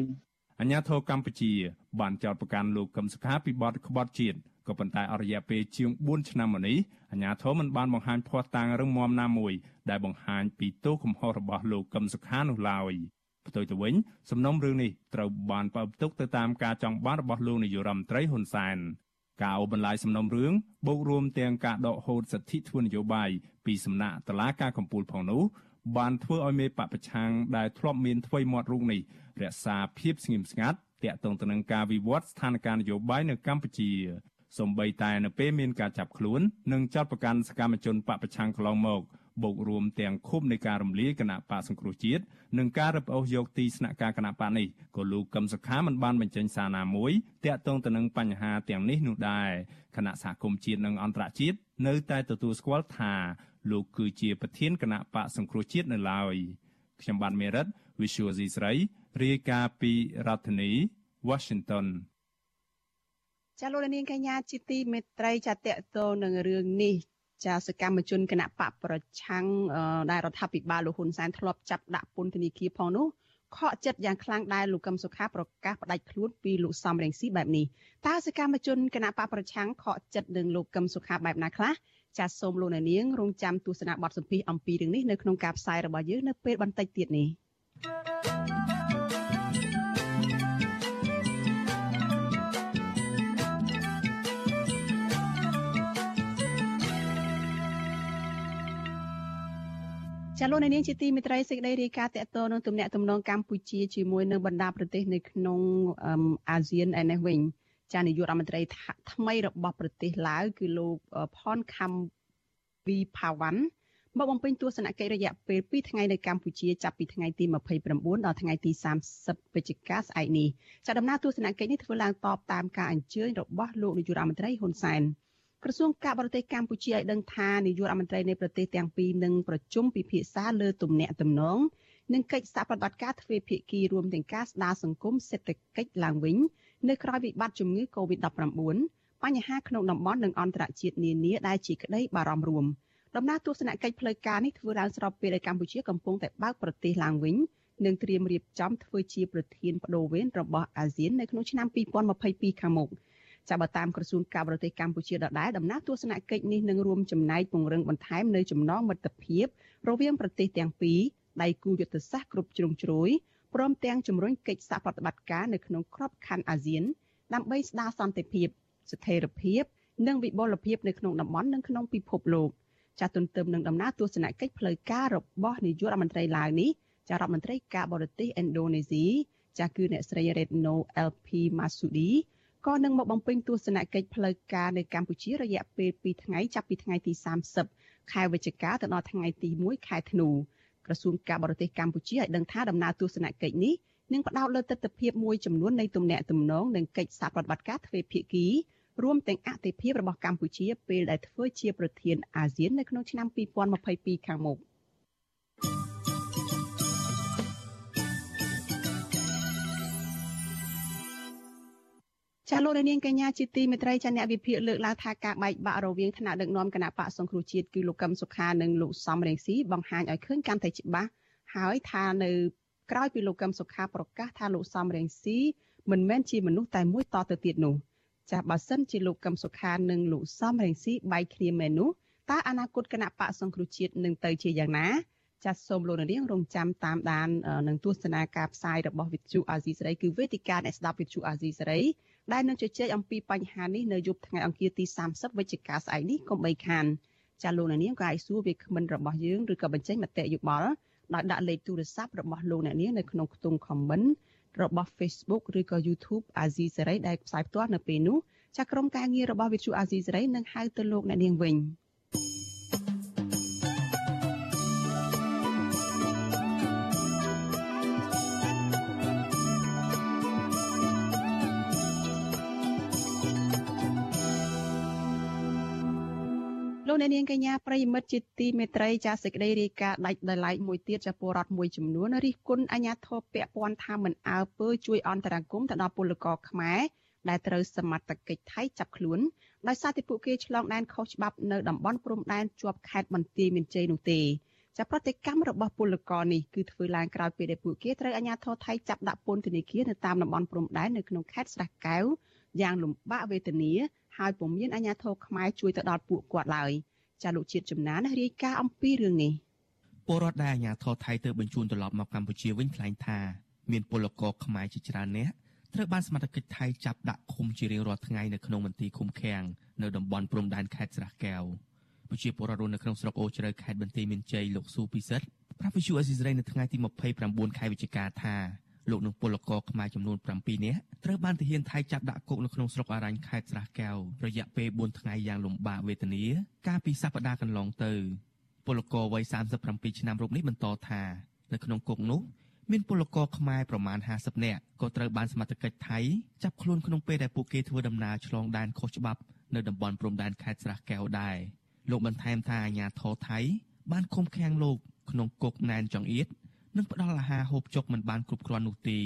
អញ្ញាធរកម្ពុជាបានចោទប្រកាន់លោកកឹមសុខាពីបទក្បត់ជាតិ ក៏ប៉ុន្តែអរិយាពេលជាង4ឆ្នាំមកនេះអាជ្ញាធរមិនបានបង្ហាញភ័ស្តុតាងរឹងមាំណាមួយ ដែលបង្ហាញពីទោសកំហុសរបស់លោកកឹមសុខានោះឡើយផ្ទុយទៅវិញសំណុំរឿងនេះត្រូវបានបើកទុកទៅតាមការចង់បានរបស់លោកនាយរដ្ឋមន្ត្រីហ៊ុនសែនការអូបន្លាយសំណុំរឿងបូករួមទាំងការដកហូតសិទ្ធិធ្វើនយោបាយពីសំណាក់តុលាការកំពូលផងនោះបានធ្វើឲ្យមេបពប្រឆាំងដែលធ្លាប់មានថ្វីមាត់រូបនេះរក្សាភាពស្ងៀមស្ងាត់តាក់ទងទៅនឹងការវិវត្តស្ថានភាពនយោបាយនៅកម្ពុជា សំបីតែនៅពេលមានការចាប់ខ្លួននិងចាត់ប្រកាន់សកម្មជនបពប្រឆាំងកន្លងមកបូករួមទាំងឃុំនៃការរំលាយគណៈបកសង្គ្រោះជាតិនិងការរឹបអូសយកទីស្នាក់ការគណៈបកនេះក៏លោកកឹមសុខាមិនបានបញ្ចេញសារណាមួយទាក់ទងទៅនឹងបញ្ហាទាំងនេះនោះដែរគណៈសហគមន៍ជាតិនិងអន្តរជាតិនៅតែទទួលស្គាល់ថាលោកគឺជាប្រធានគណៈបកសង្គ្រោះជាតិនៅឡើយខ្ញុំបានមេរិត Visual C ស្រីរាយការណ៍ពីរដ្ឋធានី Washington ចាលោកនាងកញ្ញាជាទីមេត្រីចាតកតទៅនឹងរឿងនេះចាសកម្មជនគណៈបកប្រឆាំងដែលរដ្ឋាភិបាលលោកហ៊ុនសែនធ្លាប់ចាប់ដាក់ពន្ធនាគារផងនោះខកចិត្តយ៉ាងខ្លាំងដែលលោកកឹមសុខាប្រកាសផ្ដាច់ខ្លួនពីលោកសំរងស៊ីបែបនេះតើសកម្មជនគណៈបកប្រឆាំងខកចិត្តនឹងលោកកឹមសុខាបែបណាខ្លះចាសសូមលោកនាងរងចាំទស្សនាបទសម្ភាសអំពីរឿងនេះនៅក្នុងការផ្សាយរបស់យើងនៅពេលបន្តិចទៀតនេះ ចាលោកនាងជាទីមេត្រីសេចក្តីរាយការណ៍តកតនឹងទំនាក់ទំនងកម្ពុជាជាមួយនឹងបណ្ដាប្រទេសនៅក្នុងអាស៊ានឯនេះវិញចានាយករដ្ឋមន្ត្រីថ្មីរបស់ប្រទេសឡាវគឺលោកផនខំវីផាវ៉ាន់មកបំពេញទស្សនកិច្ចរយៈពេល2ថ្ងៃនៅកម្ពុជាចាប់ពីថ្ងៃទី29ដល់ថ្ងៃទី30វិច្ឆិកាស្អែកនេះចាដំណើរទស្សនកិច្ចនេះធ្វើឡើងតបតាមការអញ្ជើញរបស់លោកនាយករដ្ឋមន្ត្រីហ៊ុនសែន ក្រសួងការបរទេសកម្ពុជាឲ្យដឹងថានាយករដ្ឋមន្ត្រីនៃប្រទេសទាំងពីរនឹងប្រជុំពិភាក្សាលើទំនាក់ទំនងនិងកិច្ចសហប្រតិបត្តិការទ្វេភាគីរួមទាំងការស្ដារសង្គមសេដ្ឋកិច្ចឡើងវិញនៅក្រៅវិបត្តិជំងឺ Covid-19 បញ្ហាក្នុងតំបន់និងអន្តរជាតិនានាដែលជាក្តីបារម្ភរួមដំណើរទស្សនកិច្ចផ្លូវការនេះធ្វើឡើងស្របពេលដែលកម្ពុជាកំពុងតែបើកប្រទេសឡើងវិញនិងត្រៀមរៀបចំធ្វើជាប្រធានបដូវវេនរបស់អាស៊ាននៅក្នុងឆ្នាំ2022ខាងមុខ។ ចាប់បើតាមក្រសួងការបរទេសកម្ពុជាដដែលដំណើរទស្សនកិច្ចនេះនឹងរួមចំណែកពង្រឹងបន្ថែមនៅចំណងមិត្តភាពរវាងប្រទេសទាំងពីរដៃគូយុទ្ធសាស្ត្រគ្រប់ជ្រុងជ្រោយព្រមទាំងជំរុញកិច្ចសហប្រតិបត្តិការនៅក្នុងក្របខ័ណ្ឌអាស៊ានដើម្បីស្ដារសន្តិភាពស្ថិរភាពនិងវិបុលភាពនៅក្នុងតំបន់និងក្នុងពិភពលោកចាទន្ទឹមនឹងដំណើរទស្សនកិច្ចផ្លូវការរបស់នាយករដ្ឋមន្ត្រីឡាវនេះចារដ្ឋមន្ត្រីការបរទេសឥណ្ឌូនេស៊ីចាគឺអ្នកស្រី Retno LP Masudi ក៏នឹងមកបំពេញទស្សនកិច្ចផ្លូវការនៅកម្ពុជារយៈពេល2ថ្ងៃចាប់ពីថ្ងៃទី30ខែវិច្ឆិកាទៅដល់ថ្ងៃទី1ខែធ្នូក្រសួងការបរទេសកម្ពុជាឲ្យដឹងថាដំណើរទស្សនកិច្ចនេះនឹងផ្ដោតលើទស្សនវិជ្ជាមួយចំនួននៃទំនាក់ទំនងនិងកិច្ចសហប្រតិបត្តិការទ្វេភាគីរួមទាំងអតិភិបរបស់កម្ពុជាពេលដែលធ្វើជាប្រធានអាស៊ាននៅក្នុងឆ្នាំ2022ខាងមុខ។ ចាលោកនាងកញ្ញាជាទីមេត្រីចាអ្នកវិភាគលើកឡើងថាការបែកបាក់រវាងថ្នាក់ដឹកនាំគណៈបកសង្គ្រោះជាតិគឺលោកកឹមសុខានិងលោកសំរងស៊ីបង្ហាញឲ្យឃើញកាន់តែច្បាស់ហើយថានៅក្រោយពីលោកកឹមសុខាប្រកាសថាលោកសំរងស៊ីមិនមែនជាមនុស្សតែមួយតទៅទៀតនោះចាបើសិនជាលោកកឹមសុខានិងលោកសំរងស៊ីបែកគ្នាមែននោះតើអនាគតគណៈបកសង្គ្រោះជាតិនឹងទៅជាយ៉ាងណាចាសសូមលោកនាងរងចាំតាមដាននឹងទស្សនាការផ្សាយរបស់វិទ្យុអាស៊ីសេរីគឺវេទិកាអ្នកស្ដាប់វិទ្យុអាស៊ីសេរី ដែលនឹងជជែកអំពីបញ្ហានេះនៅយប់ថ្ងៃអង្គារទី30វិច្ឆិកាស្អែកនេះកុំបីខានចាលោកនាងក៏អាចសួរវាគ្មិនរបស់យើងឬក៏បញ្ចេញមតិយោបល់ដោយដាក់លេខទូរស័ព្ទរបស់លោកអ្នកនាងនៅក្នុងខ្ទង់ comment របស់ Facebook ឬក៏ YouTube អាស៊ីសេរីដែលផ្សាយផ្ទាល់នៅពេលនោះចាក្រុមការងាររបស់វិទ្យុអាស៊ីសេរីនឹងហៅទៅលោកអ្នកនាងវិញ។ អ្នកនាងកញ្ញាប្រិយមិត្តជាទីមេត្រីចាសសេចក្តីរាយការណ៍ដាច់ដោយឡែកមួយទៀតចាពលរដ្ឋមួយចំនួនរិះគន់អាជ្ញាធរពាក់ព័ន្ធថាមិនអើពើជួយអន្តរាគមន៍ទៅដល់ពលករខ្មែរដែលត្រូវសមត្ថកិច្ចថៃចាប់ខ្លួនដោយសារតែពួកគេឆ្លងដែនខុសច្បាប់នៅតំបន់ព្រំដែនជាប់ខេត្តបន្ទាយមានជ័យនោះទេចាប្រតិកម្មរបស់ពលករនេះគឺធ្វើឡើងក្រោយពេលដែលពួកគេត្រូវអាជ្ញាធរថៃចាប់ដាក់ពន្ធនាគារនៅតាមតំបន់ព្រំដែននៅក្នុងខេត្តស្រះកែវយ៉ាងលំបាកវេទនាហើយពុំមានអាជ្ញាធរខ្មែរជួយទៅដល់ពួកគាត់ឡើយ ចាលោកជាតិចំណានរាយការណ៍អំពីរឿងនេះពលរដ្ឋដែលអាជ្ញាធរថៃទៅបញ្ជូនត្រឡប់មកកម្ពុជាវិញថ្លែងថាមានពលករខ្មែរជាច្រើននាក់ត្រូវបានសមត្ថកិច្ចថៃចាប់ដាក់ឃុំជារៀងរាល់ថ្ងៃនៅក្នុងមន្ទីរឃុំឃាំងនៅតំបន់ព្រំដែនខេត្តស្រះកែវប្រជាពលរដ្ឋនៅក្នុងស្រុកអូជ្រៅខេត្តបន្ទាយមានជ័យលោកស៊ូពិសិដ្ឋប្រាប់វិទ្យុអេស៊ីសរ៉ៃនៅថ្ងៃទី29ខែវិច្ឆិកាថា លោកនឹងពលករខ្មែរចំនួន7នាក់ត្រូវបានទាហានថៃចាប់ដាក់គុកនៅក្នុងស្រុកអរ៉ាញ់ខេត្តស្រះកែវរយៈពេល4ថ្ងៃយ៉ាងលំបាកវេទនាកាលពីសប្តាហ៍កន្លងទៅពលករវ័យ37ឆ្នាំរូបនេះបន្តថានៅក្នុងគុកនោះមានពលករខ្មែរប្រមាណ50នាក់ក៏ត្រូវបានសមត្ថកិច្ចថៃចាប់ខ្លួនក្នុងពេលដែលពួកគេធ្វើដំណើរឆ្លងដែនខុសច្បាប់នៅតំបន់ព្រំដែនខេត្តស្រះកែវដែរលោកបន្ថែមថាអាញាធរថៃបានឃុំឃាំងលោកក្នុងគុកណែនចង្អៀត និងផ្ដល់អាហារហូបចុកមិនបានគ្រប់គ្រាន់នោះទេ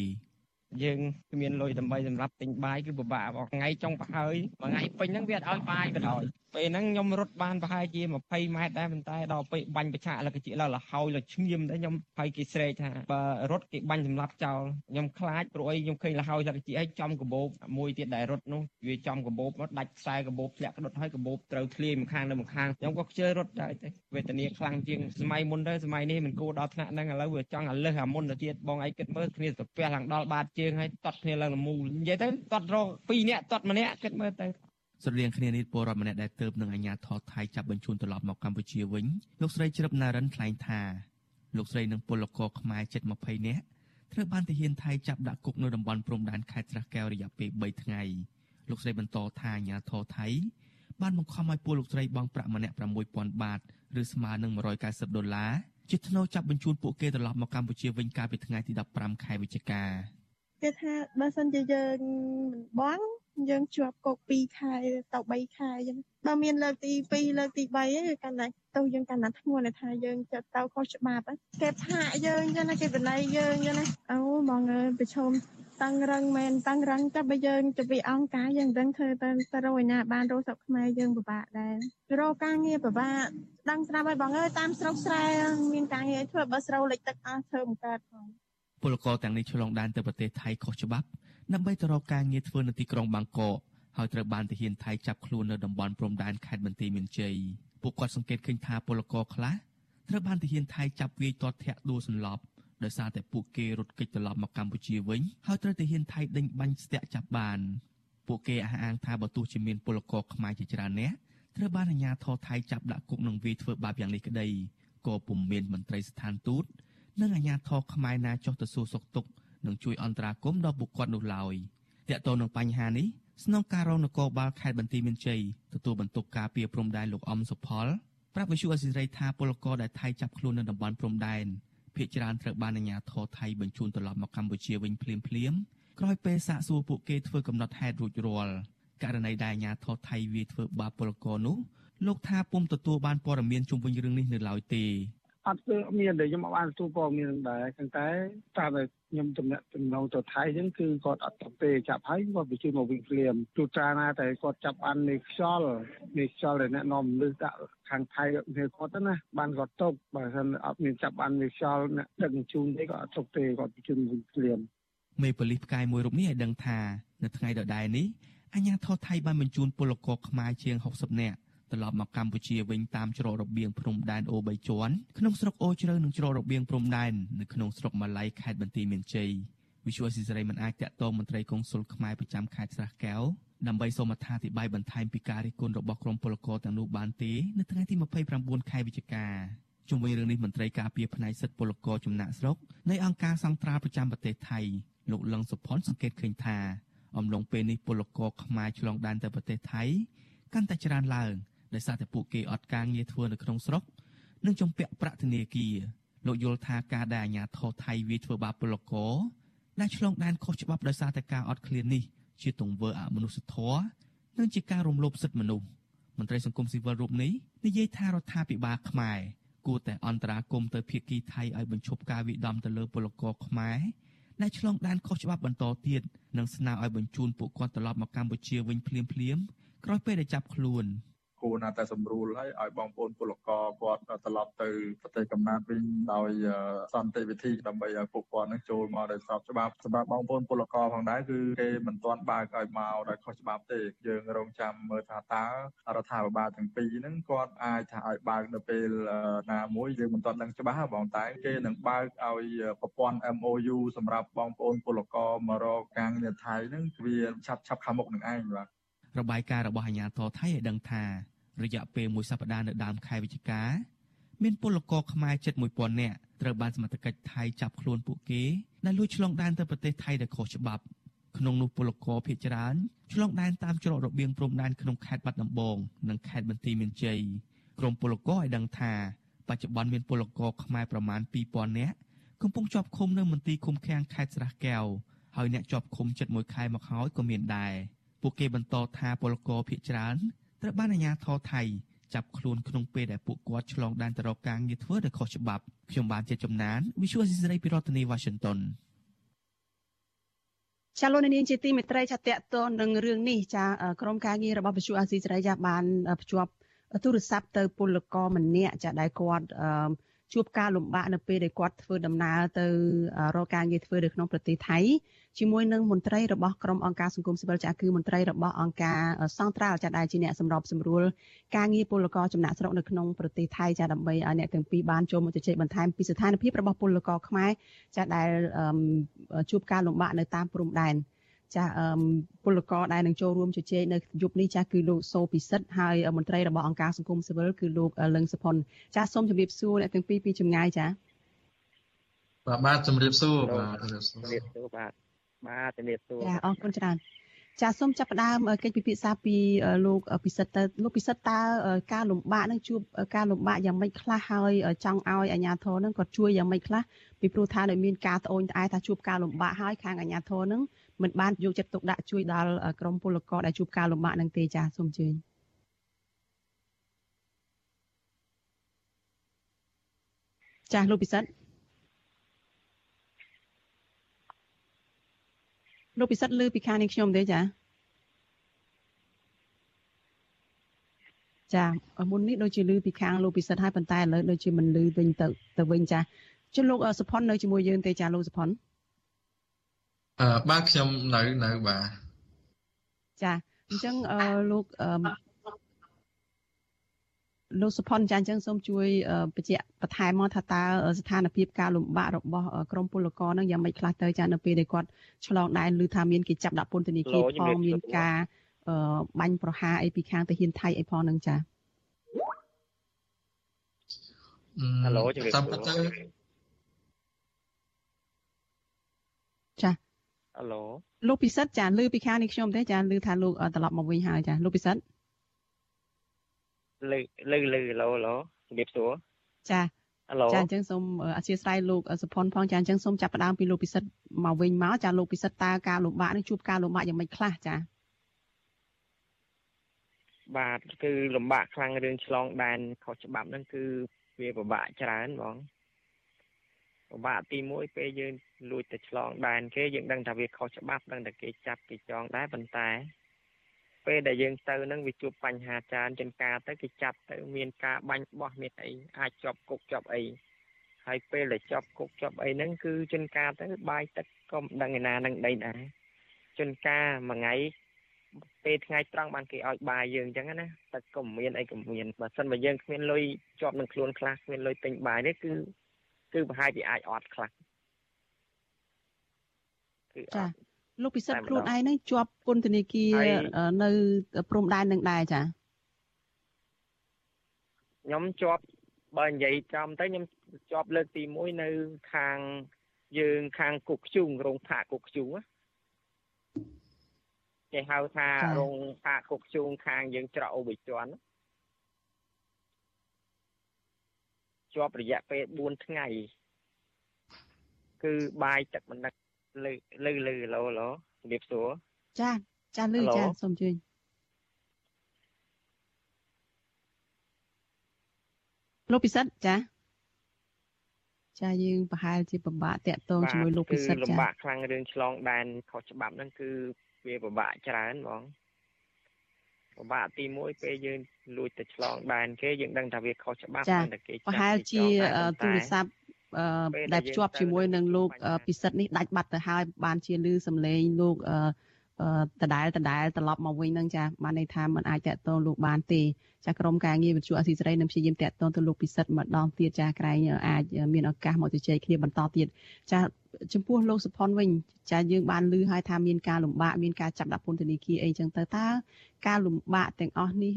យើងគ្មានលុយដើម្បីសម្រាប់ទិញបាយគឺពិបាកបងថ្ងៃចុងប្រហើយមួយថ្ងៃពេញហ្នឹងវាអត់ឲ្យបាយក៏ដោយ ពេលហ្នឹងខ្ញុំរត់បានប្រហែលជា20ម៉ែត្រដែរប៉ុន្តែដល់ពេលបាញ់ប្រឆាក់លកជាឡើងលហើយលឈៀមដែរខ្ញុំហើយគេស្រែកថាបើរត់គេបាញ់សម្លាប់ចោលខ្ញុំខ្លាចព្រោះអីខ្ញុំឃើញលហើយលកជាឲ្យចំកបោបមួយទៀតដែលរត់នោះវាចំកបោបមកដាច់ខ្សែកបោបធ្លាក់ក្ដុតហើយកបោបត្រូវធ្លាយម្ខាងនៅម្ខាងខ្ញុំក៏ខ្ជិលរត់ដែរតែវេទនាខ្លាំងជាងសម័យមុនទៅសម័យនេះមិនគួរដល់ថ្នាក់ហ្នឹងឥឡូវវាចង់ឲ្យលើសអាមុនទៅទៀតបងឯងគិតមើលគ្នាទៅផ្ទះឡើងដល់បាតជើងហើយតត់គ្នាឡើងលមូលនិយាយទៅតត់រក2នាក់តត់ម្នាក់គិតមើលទៅ ស្រដៀងគ្នានេះពលរដ្ឋម្នាក់ដែលទៅនឹងអាជ្ញាធរថៃចាប់បញ្ជូនត្រឡប់មកកម្ពុជាវិញលោកស្រីជ្រឹបណារិនថ្លែងថាលោកស្រីនិងពលករខ្មែរជិត20នាក់ត្រូវបានទាហានថៃចាប់ដាក់គុកនៅតំបន់ព្រំដែនខេត្តស្រះកែវរយៈពេល3ថ្ងៃលោកស្រីបន្តថាអាជ្ញាធរថៃបានបង្ខំឲ្យពលលោកស្រីបង់ប្រាក់ម្នាក់6000បាតឬស្មើនឹង190ដុល្លារជាថ្នូរចាប់បញ្ជូនពួកគេត្រឡប់មកកម្ពុជាវិញកាលពីថ្ងៃទី15ខែវិច្ឆិកាគេថាបើសិនជាយើងមិនបង់ យើងជាប់គុក2ខែទៅ3ខែអញ្ចឹងបើមានលើកទី2លើកទី3ហ្នឹងគឺកាន់តែទៅយើងកាន់តែធ្ងន់ថាយើងចិត្តទៅខុសច្បាប់គេផាកយើងអញ្ចឹងណាគេបណៃយើងអញ្ចឹងណាអូបងអើយប្រឈមតឹងរឹងមែនតឹងរឹងតែបើយើងទៅពីអង្គការយើងដឹងធ្វើទៅទៅរយណាបានរកស្រុកខ្មែរយើងពិបាកដែររកការងារពិបាកដឹងស្រាប់ហើយបងអើយតាមស្រុកស្រែមានការងារធ្វើបើស្រូវលិចទឹកអស់ធ្វើមិនកើតផងពលករទាំងនេះឆ្លងដែនទៅប្រទេសថៃខុសច្បាប់ ដើម្បីទៅរកការងារធ្វើនៅទីក្រុងបាងកកហើយត្រូវបានទាហានថៃចាប់ខ្លួននៅតំបន់ព្រំដែនខេត្តបន្ទាយមានជ័យពួកគាត់សង្កេតឃើញថាពលករខ្លះត្រូវបានទាហានថៃចាប់វាយទាត់ធាក់ដួលសន្លប់ដោយសារតែពួកគេរត់គេចត្រឡប់មកកម្ពុជាវិញហើយត្រូវទាហានថៃដេញបាញ់ស្ទាក់ចាប់បានពួកគេអះអាងថាបើទោះជាមានពលករខ្មែរជាច្រើននាក់ត្រូវបានអាជ្ញាធរថៃចាប់ដាក់គុកនឹងវាយធ្វើបាបយ៉ាងនេះក្តីក៏ពុំមានមន្ត្រីស្ថានទូតនិងអាជ្ញាធរខ្មែរណាចុះទៅសួរសុខទុក្ខ និងជួយអន្តរាគមន៍ដល់ពួកគាត់នោះឡើយតកតទៅនឹងបញ្ហានេះស្នងការរងនគរបាលខេត្តបន្ទាយមានជ័យទទួលបន្ទុកការពារព្រំដែនលោកអំសុផលប្រាប់វិសុអសិរ័យថាពលករដែលថៃចាប់ខ្លួននៅតំបន់ព្រំដែនភ ieck ច្រើនត្រូវបានអាជ្ញាធរថៃបញ្ជូនត្រឡប់មកកម្ពុជាវិញភ្លាមភ្លាមក្រោយពេលសាកសួរពួកគេធ្វើកំណត់ហេតុរួចរាល់ករណីដែលអាជ្ញាធរថៃវាធ្វើបាបពលករនោះលោកថាពុំទទួលបានព័ត៌មានជុំវិញរឿងនេះនៅឡើយទេ អត់គឺមានតែខ្ញុំអត់បានទទួលព័ត៌មានដែរប៉ុន្តែតាមតែខ្ញុំទំនាក់ទំនងទៅថៃហ្នឹងគឺគាត់អត់ទៅទេចាប់ហើយគាត់បញ្ជូនមកវិញភ្លាមទូត្រាណាតែគាត់ចាប់បាននៃខ្យល់នៃខ្យល់ដែលអ្នកនាំមនុស្សដាក់ខាងថៃគ្នាគាត់ទៅណាបានគាត់ຕົកបើមិនអត់មានចាប់បាននៃខ្យល់អ្នកដឹកជញ្ជូនទេគាត់អត់ຕົកទេគាត់បញ្ជូនវិញភ្លាមមេប៉ូលីសផ្កាយមួយរូបនេះឲ្យដឹងថានៅថ្ងៃដដែលនេះអាជ្ញាធរថៃបានបញ្ជូនពលករខ្មែរជាង60នាក់ ត្រឡប់មកកម្ពុជាវិញតាមច្រករបៀងព្រំដែនអូ3ជាន់ក្នុងស្រុកអូជ្រៅនិងច្រករបៀងព្រំដែននៅក្នុងស្រុកម៉ាឡៃខេត្តបន្ទាយមានជ័យវិសុវស៊ីសេរីមិនអាចតាក់ទងមន្ត្រីកុងស៊ុលខ្មែរប្រចាំខេត្តស្រះកែវដើម្បីសូមអត្ថាធិប្បាយបន្ថែមពីការរិះគន់របស់ក្រុមពលករទាំងនោះបានទេនៅថ្ងៃទី29ខែវិច្ឆិកាជុំវិញរឿងនេះមន្ត្រីការពារផ្នែកសិទ្ធិពលករចំណាក់ស្រុកនៃអង្គការសង្ត្រាប្រចាំប្រទេសថៃលោកលឹងសុផុនសង្កេតឃើញថាអំឡុងពេលនេះពលករខ្មែរឆ្លងដែនទៅប្រទេសថៃកាន់តែច្រើនឡើង ដោយសារតែពួកគេអត់ការងារធ្វើនៅក្នុងស្រុកនិងចំពាក់ប្រាក់ធនាគារលោកយល់ថាការដែលអាជ្ញាធរថៃវាធ្វើបាបពលករដែលឆ្លងដែនខុសច្បាប់ដោយសារតែការអត់ឃ្លាននេះជាទង្វើអមនុស្សធម៌និងជាការរំលោភសិទ្ធិមនុស្សមន្ត្រីសង្គមស៊ីវិលរូបនេះនិយាយថារដ្ឋាភិបាលខ្មែរគួរតែអន្តរាគមន៍ទៅភាគីថៃឲ្យបញ្ឈប់ការវិដំទៅលើពលករខ្មែរដែលឆ្លងដែនខុសច្បាប់បន្តទៀតនិងស្នើឲ្យបញ្ជូនពួកគាត់ត្រឡប់មកកម្ពុជាវិញភ្លាមៗក្រោយពេលដែលចាប់ខ្លួន។ គួរណាស់តែសម្រួលឲ្យឲ្យបងប្អូនពលករគាត់ត្រឡប់ទៅប្រទេសកំណើតវិញដោយសន្តិវិធីដើម្បីឲ្យពួកគាត់នឹងចូលមកដោយស្របច្បាប់សម្រាប់បងប្អូនពលករផងដែរគឺគេមិនទាន់បើកឲ្យមកដោយខុសច្បាប់ទេយើងរងចាំមើលថាតើរដ្ឋាភិបាលទាំងពីរហ្នឹងគាត់អាចថាឲ្យបើកនៅពេលណាមួយយើងមិនទាន់ដឹងច្បាស់បងតែគេនឹងបើកឲ្យប្រព័ន្ធ MOU សម្រាប់បងប្អូនពលករមករកការងារថៃហ្នឹងវាឆាប់ឆាប់ខាងមុខនឹងឯងបាទ របាយការណ៍របស់អាជ្ញាធរថៃឲ្យដឹងថារយៈពេលមួយសប្តាហ៍នៅដើមខែវិច្ឆិកាមានពលករខ្មែរជិត1000នាក់ត្រូវបានសមត្ថកិច្ចថៃចាប់ខ្លួនពួកគេដែលលួចឆ្លងដែនទៅប្រទេសថៃដោយខុសច្បាប់ក្នុងនោះពលករភៀសច្រើនឆ្លងដែនតាមច្រករបៀងព្រំដែនក្នុងខេត្តបាត់ដំបងនិងខេត្តបន្ទាយមានជ័យក្រមពលករឲ្យដឹងថាបច្ចុប្បន្នមានពលករខ្មែរប្រមាណ2000នាក់កំពុងជាប់ឃុំនៅមន្ទីរឃុំឃាំងខេត្តស្រះកែវហើយអ្នកជាប់ឃុំជិត1ខែមកហើយក៏មានដែរ ពួកគេបន្តថាពលករភៀសច្រើនត្រូវបានអាជ្ញាធរថៃចាប់ខ្លួនក្នុងពេលដែលពួកគាត់ឆ្លងដែនទៅរកការងារធ្វើដោយខុសច្បាប់ខ្ញុំបានជាចំណាន Visual Society ពីរដ្ឋធានី Washington ចាលោកនាងជាទីមេត្រីចាតតទៅនឹងរឿងនេះចាក្រុមការងាររបស់វិទ្យុអាស៊ីសេរីចាបានភ្ជាប់ទូរស័ព្ទទៅពលករម្នាក់ចាដែលគាត់ ជួបការលំបាកនៅពេលដែលគាត់ធ្វើដំណើរទៅរកការងារធ្វើនៅក្នុងប្រទេសថៃជាមួយនឹងមន្ត្រីរបស់ក្រុមអង្គការសង្គមស៊ីវិលចាគឺមន្ត្រីរបស់អង្គការសង្ត្រាល់ចាដែលជាអ្នកសម្របសម្រួលការងារពលករចំណាក់ស្រុកនៅក្នុងប្រទេសថៃចាដើម្បីឲ្យអ្នកទាំងពីរបានចូលមកជជែកបន្ថែមពីស្ថានភាពរបស់ពលករខ្មែរចាដែលជួបការលំបាកនៅតាមព្រំដែន ចាពលករដែលនឹងចូលរួមជជែកនៅយប់នេះចាគឺលោកសូពិសិដ្ឋហើយមន្ត្រីរបស់អង្គការសង្គមស៊ីវិលគឺលោកលឹងសុផុនចាសូមជម្រាបសួរអ្នកទាំងពីរពីចម្ងាយចាបាទបាទជម្រាបសួរបាទជម្រាបសួរបាទបាទជំរាបសួរចាអរគុណច្រើនចាសូមចាប់ផ្ដើមកិច្ចពិភាក្សាពីលោកពិសិដ្ឋទៅលោកពិសិដ្ឋតើការលំបាកនឹងជួបការលំបាកយ៉ាងម៉េចខ្លះហើយចង់ឲ្យអាជ្ញាធរនឹងគាត់ជួយយ៉ាងម៉េចខ្លះពីព្រោះថានៅមានការត្អូញត្អែថាជួបការលំបាកហើយខាងអាជ្ញាធរនឹង មិនបានយកចិត្តទុកដាក់ជួយដល់ក្រុមពលករដែលជួបការលំបាកនឹងទេចាសូមអញ្ជើញចាលោកពិសិដ្ឋលោកពិសិដ្ឋឮពីខាងនេះខ្ញុំទេចាចាមុននេះដូចជាឮពីខាងលោកពិសិដ្ឋហើយប៉ុន្តែឥឡូវដូចជាមិនឮវិញទៅទៅវិញចាចុះលោកសុផុននៅជាមួយយើងទេចាលោកសុផុន អឺបាទខ្ញុំនៅនៅបាទចាអញ្ចឹងអឺលោកអឺលោកសុផុនចាអញ្ចឹងសូមជួយបញ្ជាក់បន្ថែមមកថាតើស្ថានភាពការលំបាករបស់ក្រមពលករនឹងយ៉ាងម៉េចខ្លះទៅចានៅពេលដែលគាត់ឆ្លងដែនឬថាមានគេចាប់ដាក់ពន្ធនាគារផងមានការបាញ់ប្រហារអីពីខាងទាហានថៃអីផងនឹងចាហៅជំរាបសួរចា ហៅលោកពិសិដ្ឋចាឮពីខាងនេះខ្ញុំទេចាឮថាលោកត្រឡប់មកវិញហើយចាលោកពិសិដ្ឋលើលើលើឡូឡូជំរាបសួរចាចាអញ្ចឹងសូមអធិស្ឋានលោកសុផុនផងចាអញ្ចឹងសូមចាប់ផ្ដើមពីលោកពិសិដ្ឋមកវិញមកចាលោកពិសិដ្ឋតើការលំបាកនេះជួបការលំបាកយ៉ាងម៉េចខ្លះចាបាទគឺលំបាកខ្លាំងរឿងឆ្លងដែនខុសច្បាប់ហ្នឹងគឺវាពិបាកច្រើនបង ពិបាកទី1ពេលយើងលួចទៅឆ្លងដែនគេយើងដឹងថាវាខុសច្បាប់ដឹងតែគេចាប់គេចងដែរប៉ុន្តែពេលដែលយើងទៅនឹងវាជួបបញ្ហាច្រើនចនការទៅគេចាប់ទៅមានការបាញ់បោះមានអីអាចជាប់គុកជាប់អីហើយពេលដែលជាប់គុកជាប់អីហ្នឹងគឺចនការទៅបាយទឹកក៏មិនដឹងឯណានឹងដីដែរចនការមួយថ្ងៃពេលថ្ងៃត្រង់បានគេឲ្យបាយយើងអញ្ចឹងណាទឹកក៏មានអីក៏មានបើសិនបើយើងគ្មានលុយជាប់នឹងខ្លួនខ្លះគ្មានលុយទិញបាយនេះគឺ គឺប្រហែលជាអាចអត់ខ្លះគឺអត់លោកពិសិដ្ឋខ្លួនឯងនឹងជាប់ពន្ធនាគារនៅព្រំដែននឹងដែរចាខ្ញុំជាប់បើនិយាយចំទៅខ្ញុំជាប់លើកទី1នៅខាងយើងខាងគុកខ្ជុងរោងផាកគុកខ្ជុងគេហៅថារោងផាកគុកខ្ជុងខាងយើងច្រកអូបិជន់ ជាប់រយៈពេល4ថ្ងៃគឺបាយទឹកមិនដឹកលើលើលើឡូឡូជំរាបសួរចាចាលើចាសូមជឿលោកពិសិដ្ឋចាចាយើងប្រហែលជាពិបាកតាក់ទងជាមួយលោកពិសិដ្ឋចាលំបាកខ្លាំងរឿងឆ្លងដែនខុសច្បាប់ហ្នឹងគឺវាពិបាកច្រើនបង ពិបាកទី1ពេលយើងលួចទៅឆ្លងដែនគេយើងដឹងថាវាខុសច្បាប់តែគេប្រហែលជាទូរស័ព្ទដែលភ្ជាប់ជាមួយនឹងលោកពិសិដ្ឋនេះដាច់បាត់ទៅហើយបានជាលឺសំឡេងលោក ដដែលដដែលត្រឡប់មកវិញនឹងចាបានន័យថាมันអាចតកតងលោកបានទេចាក្រុមការងារវិទ្យុអសីសេរីនឹងព្យាយាមតកតងទៅលោកពិសិដ្ឋម្ដងទៀតចាក្រែងអាចមានឱកាសមកជជែកគ្នាបន្តទៀតចាចំពោះលោកសុផុនវិញចាយើងបានឮហើយថាមានការលំបាកមានការចាប់ដាក់ពន្ធនាគារអីចឹងទៅតើការលំបាកទាំងអស់នេះ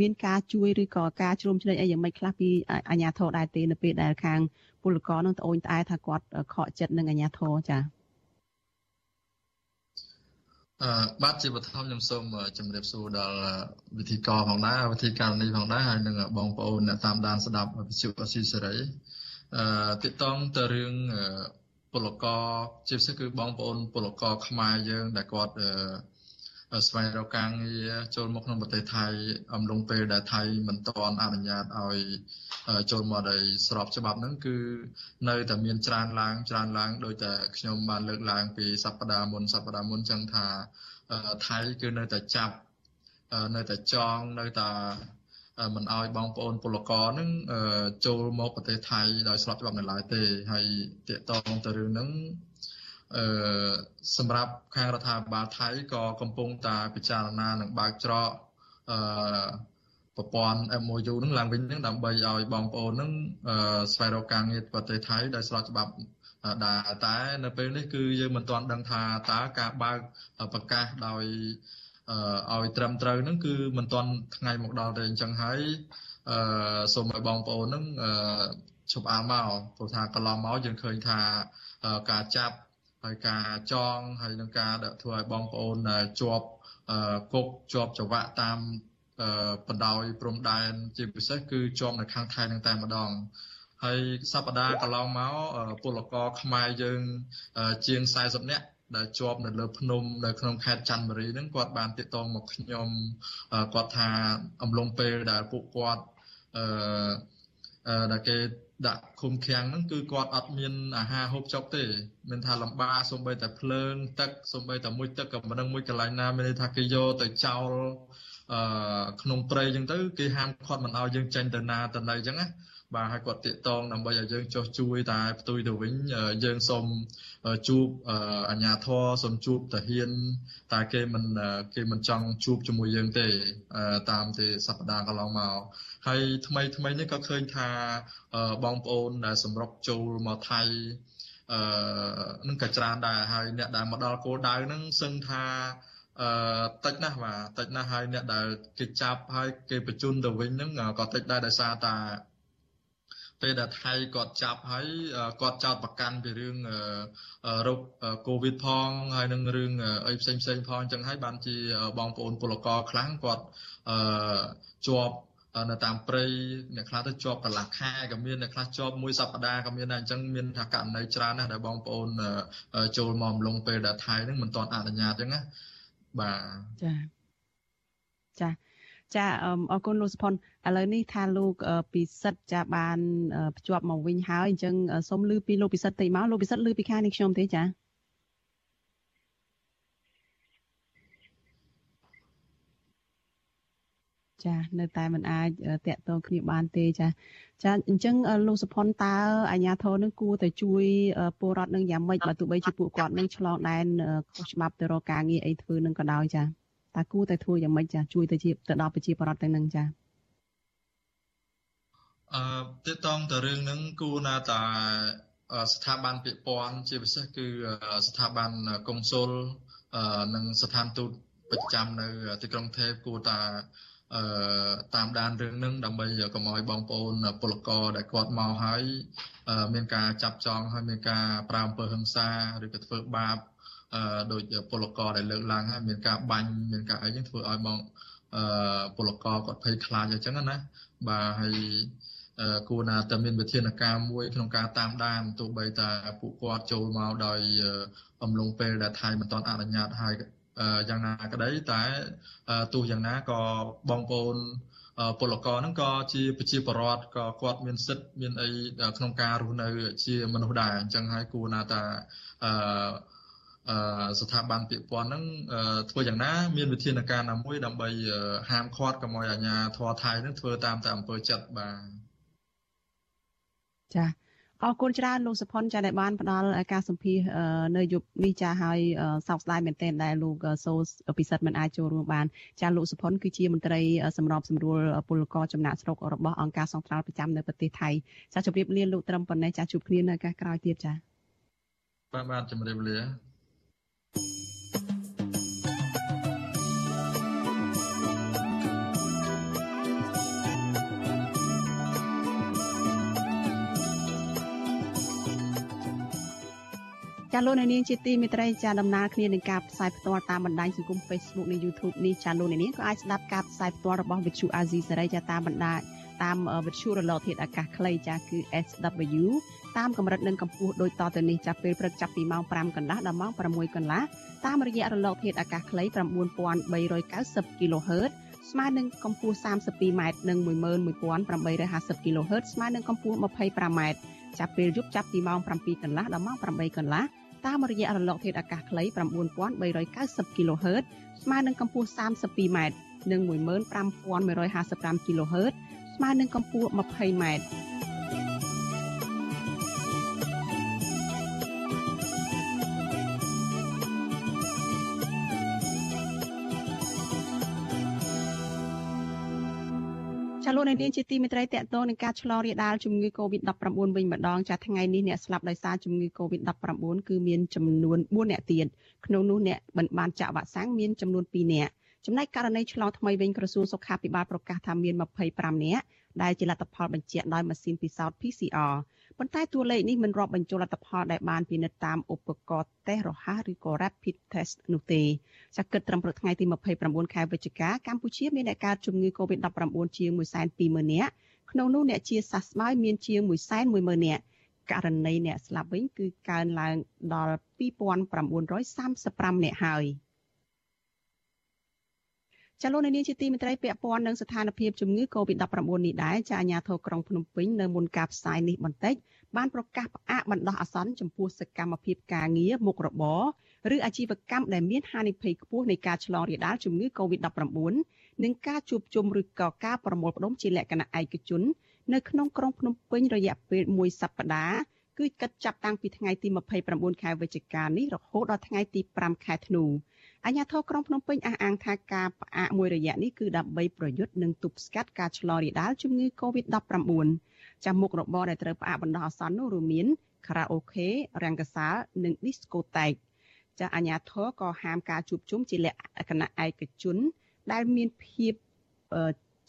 មានការជួយឬក៏ការជ្រោមជ្រែងអីយ៉ាងម៉េចខ្លះពីអាជ្ញាធរដែរទេនៅពេលដែលខាងពលករនឹងត្អូញត្អែថាគាត់ខកចិត្តនឹងអាជ្ញាធរចា៎ អឺបាទជាបឋមខ្ញុំសូមជម្រាបសួរដល់វិធីករផងដែរវិធីការនេះផងដែរហើយនឹងបងប្អូនអ្នកតាមដានស្ដាប់វិទ្យុអស៊ីសេរីអឺតកតងទៅរឿងពលករជាពិសេសគឺបងប្អូនពលករខ្មែរយើងដែលគាត់ស្វែងរកការងារចូលមកក្នុងប្រទេសថៃអំឡុងពេលដែលថៃមិនទាន់អនុញ្ញាតឲ្យ ចូលមកដោយស្របច្បាប់ហ្នឹងគឺនៅតែមានច្រើនឡើងច្រើនឡើងដោយតែខ្ញុំបានលើកឡើងពីសប្តាហ៍មុនសប្តាហ៍មុនចឹងថាថៃគឺនៅតែចាប់នៅតែចងនៅតែមិនអោយបងប្អូនពលករហ្នឹងចូលមកប្រទេសថៃដោយស្របច្បាប់នៅឡើយទេហើយតកតងទៅរឿងហ្នឹងអឺសម្រាប់ខាងរដ្ឋាភិបាលថៃក៏កំពុងតែពិចារណានឹងបើកច្រកអឺ ប្រព័ន្ធ MOU នឹងឡើងវិញនឹងដើម្បីឲ្យបងប្អូននឹងស្វែងរកការងារប្រទេសថៃដោយស្របច្បាប់ដែរតែនៅពេលនេះគឺយើងមិនទាន់ដឹងថាតើការបើកប្រកាសដោយឲ្យត្រឹមត្រូវនឹងគឺមិនទាន់ថ្ងៃមកដល់ទេអញ្ចឹងហើយអឺសូមឲ្យបងប្អូននឹងឈប់អាលមកព្រោះថាកន្លងមកយើងឃើញថាការចាប់ហើយការចងហើយនឹងការដាក់ធ្វើឲ្យបងប្អូនជាប់គុកជាប់ច្រវាក់តាម បណ្ដោយព្រំដែនជាពិសេសគឺជាប់នៅខាងថៃនឹងតែម្ដងហើយសប្តាហ៍កន្លងមកពលករខ្មែរយើង ជាង40នាក់ដែលជាប់នៅលើភ្នំនៅក្នុងខេត្តច័ន្ទបុរីហ្នឹងគាត់បានទាក់ទងមកខ្ញុំគាត់ថាអំឡុងពេលដែលពួកគាត់អឺដែលគេដាក់ឃុំឃាំងហ្នឹងគឺគាត់អត់មានអាហារហូបចុកទេមានថាលំបាកសំបីតែភ្លើងទឹកសំបីតែមួយទឹកក៏មិនដឹងមួយកន្លែងណាមានន័យថាគេយកទៅចោល អឺក្នុងព្រៃអញ្ចឹងទៅគេហាមឃាត់មិនឲ្យយើងចេញទៅណាទៅណីអញ្ចឹងណាបាទហើយគាត់តាកតងដើម្បីឲ្យយើងចោះជួយតែផ្ទុយទៅវិញយើងសូមជួបអាជ្ញាធរសូមជួបតាហ៊ានតែគេមិនគេមិនចង់ជួបជាមួយយើងទេតាមទីសប្តាហ៍កន្លងមកហើយថ្មីថ្មីនេះក៏ឃើញថាបងប្អូនដែលសម្រុកចូលមកថៃអឺនឹងក៏ច្រើនដែរហើយអ្នកដែលមកដល់គោលដៅហ្នឹងសឹងថា អឺតិចណាស់បាទតិចណាស់ហើយអ្នកដែលគេចាប់ហើយគេបញ្ជូនទៅវិញហ្នឹងក៏តិចដែរដោយសារតាពេលដែលថៃគាត់ចាប់ហើយគាត់ចោតប្រកាន់ពីរឿងរោគកូវីដផងហើយនឹងរឿងអីផ្សេងផ្សេងផងអញ្ចឹងហើយបានជាបងប្អូនពលករខ្លាំងគាត់ជាប់នៅតាមព្រៃអ្នកខ្លះទៅជាប់កន្លះខែក៏មានអ្នកខ្លះជាប់មួយសប្តាហ៍ក៏មានដែរអញ្ចឹងមានថាករណីច្រើនណាស់ដែលបងប្អូនចូលមកអំឡុងពេលដែលថៃហ្នឹងមិនទាន់អនុញ្ញាតអញ្ចឹងណា បាទចាចាចាអរគុណលោកសុផុនឥឡូវនេះថាលោកពិសិដ្ឋចាបានភ្ជាប់មកវិញហើយអញ្ចឹងសូមលឺពីលោកពិសិដ្ឋតិចមកលោកពិសិដ្ឋលឺពីខាងនេះខ្ញុំទេចា ចានៅតែមិនអាចតាក់ទងគ្នាបានទេចាចាអញ្ចឹងលោកសុផុនតើអាជ្ញាធរនឹងគួរតែជួយពលរដ្ឋនឹងយ៉ាងម៉េចបើទោះបីជាពួកគាត់នឹងឆ្លងដែនខុសច្បាប់ទៅរកការងារអីធ្វើនឹងក៏ដោយចាតើគួរតែធ្វើយ៉ាងម៉េចចាជួយទៅជាទៅដល់ប្រជាពលរដ្ឋទាំងនឹងចាអឺតើតងតរឿងហ្នឹងគួរណាតាស្ថាប័នពាក់ព័ន្ធជាពិសេសគឺស្ថាប័នកុងស៊ុលនិងស្ថានទូតប្រចាំនៅទីក្រុងថេបគួរតា អឺតាមដានរឿងហ្នឹងដើម្បីកុំឲ្យបងប្អូនពលករដែលគាត់មកហើយមានការចាប់ចងហើយមានការប្រើអំពើហិង្សាឬក៏ធ្វើបាបអឺដោយពលករដែលលើកឡើងហើយមានការបាញ់មានការអីចឹងធ្វើឲ្យបងអឺពលករគាត់ភ័យខ្លាចអញ្ចឹងណាបាទហើយគួរណាតែមានវិធានការមួយក្នុងការតាមដានទោះបីតែពួកគាត់ចូលមកដោយអំឡុងពេលដែលថៃមិនទាន់អនុញ្ញាតហើយ យ៉ាងណាក្តីតែទោះយ៉ាងណាក៏បងប្អូនពលករហ្នឹងក៏ជាប្រជាពលរដ្ឋក៏គាត់មានសិទ្ធិមានអីក្នុងការរស់នៅ ជាមនុស្សដែរអញ្ចឹងហើយគួរណាតាអឺស្ថាប័នពាក់ព័ន្ធហ្នឹងធ្វើយ៉ាងណា មានវិធានការណាមួយដើម្បីហាមឃាត់កុំឲ្យអាជ្ញាធរថៃហ្នឹងធ្វើតាមតែអំពើចិត្តបាទចា អរគុណច្រើនលោកសុផុនចាដែលបានផ្ដល់ការសម្ភាសនៅយប់នេះចាហើយសោកស្ដាយមែនទែនដែលលោកសូពិសិដ្ឋមិនអាចចូលរួមបានចាលោកសុផុនគឺជាមន្ត្រីសម្របសម្រួលពលករចំណាក់ស្រុករបស់អង្គការសង្ត្រាល់ប្រចាំនៅប្រទេសថៃចាជម្រាបលាលោកត្រឹមប៉ុណ្ណេះចាជួបគ្នានៅឱកាសក្រោយទៀតចាបាទបាទជម្រាបលា ចាលោកនាងជាទីមេត្រីចាដំណើរគ្នានឹងការផ្សាយផ្ទាល់តាមបណ្ដាញសង្គម Facebook និង YouTube នេះចាលោកនាងក៏អាចស្ដាប់ការផ្សាយផ្ទាល់របស់ Vithu Azizi សេរីចាតាមបណ្ដាតាមវិទ្យុរលកធាតុអាកាសខ្លីចាគឺ SW តាមកម្រិតនិងកម្ពស់ដូចតទៅនេះចាប់ពេលព្រឹកចាប់ពីម៉ោង5កន្លះដល់ម៉ោង6កន្លះតាមរយៈរលកធាតុអាកាសខ្លី9390 kHz ស្មើនឹងកម្ពស់ 32m និង11850 kHz ស្មើនឹងកម្ពស់ 25m ចាប់ពេលយប់ចាប់ពីម៉ោង7កន្លះដល់ម៉ោង8កន្លះ តាមរយៈរលកធាតុអាកាសខ្លី9390 kHz ស្មើនឹងកម្ពស់ 32m និង15155 kHz ស្មើនឹងកម្ពស់ 20m លោកនាងជាទីមេត្រីតកតងនឹងការឆ្លងរាលដាលជំងឺ Covid-19 វិញម្ដងចាថ្ងៃនេះអ្នកស្លាប់ដោយសារជំងឺ Covid-19 គឺមានចំនួន4អ្នកទៀតក្នុងនោះអ្នកមិនបានចាក់វ៉ាក់សាំងមានចំនួន2អ្នកចំណែកករណីឆ្លងថ្មីវិញក្រសួងសុខាភិបាលប្រកាសថាមាន25នាក់ដែលជាលទ្ធផលបញ្ជាក់ដោយម៉ាស៊ីនពិសោធន៍ PCR ប៉ុន្តែតួលេខនេះមិនរាប់បញ្ចូលលទ្ធផលដែលបានពិនិត្យតាមឧបករណ៍តេស្តរហ័សឬក៏ Rapid Test នោះទេចាគិតត្រឹមព្រឹកថ្ងៃទី29ខែវិច្ឆិកាកម្ពុជាមានអ្នកកើតជំងឺ Covid-19 ជាង120,000នាក់ក្នុងនោះអ្នកជាសះស្បើយមានជាង110,000នាក់ករណីអ្នកស្លាប់វិញគឺកើនឡើងដល់2935នាក់ហើយ។ ចាលោកនាងជាទីមេត្រីពាក់ព័ន្ធនឹងស្ថានភាពជំងឺ Covid-19 នេះដែរចាអាជ្ញាធរក្រុងភ្នំពេញនៅមុនការផ្សាយនេះបន្តិចបានប្រកាសផ្អាកបណ្ដោះអាសន្នចំពោះសកម្មភាពការងារមុខរបរឬអាជីវកម្មដែលមានហានិភ័យខ្ពស់នៃការឆ្លងរាលដាលជំងឺ Covid-19 និងការជួបជុំឬក៏ការប្រមូលផ្ដុំជាលក្ខណៈឯកជននៅក្នុងក្រុងភ្នំពេញរយៈពេលមួយសប្តាហ៍គឺកិច្ចចាប់តាំងពីថ្ងៃទី29ខែវិច្ឆិកានេះរហូតដល់ថ្ងៃទី5ខែធ្នូ អាជ្ញាធរក្រុងភ្នំពេញអះអាងថាការផ្អាកមួយរយៈនេះគឺដើម្បីប្រយុទ្ធនិងទប់ស្កាត់ការឆ្លងរាលដាលជំងឺ Covid-19 ចាំមុខរបរដែលត្រូវផ្អាកបណ្ដោះអាសន្ននោះរួមមានខារ៉ាអូខេរង្គសាលនិង Discotheque ចាអាជ្ញាធរក៏ហាមការជួបជុំជាលក្ខណៈឯកជន ដែលមានភាព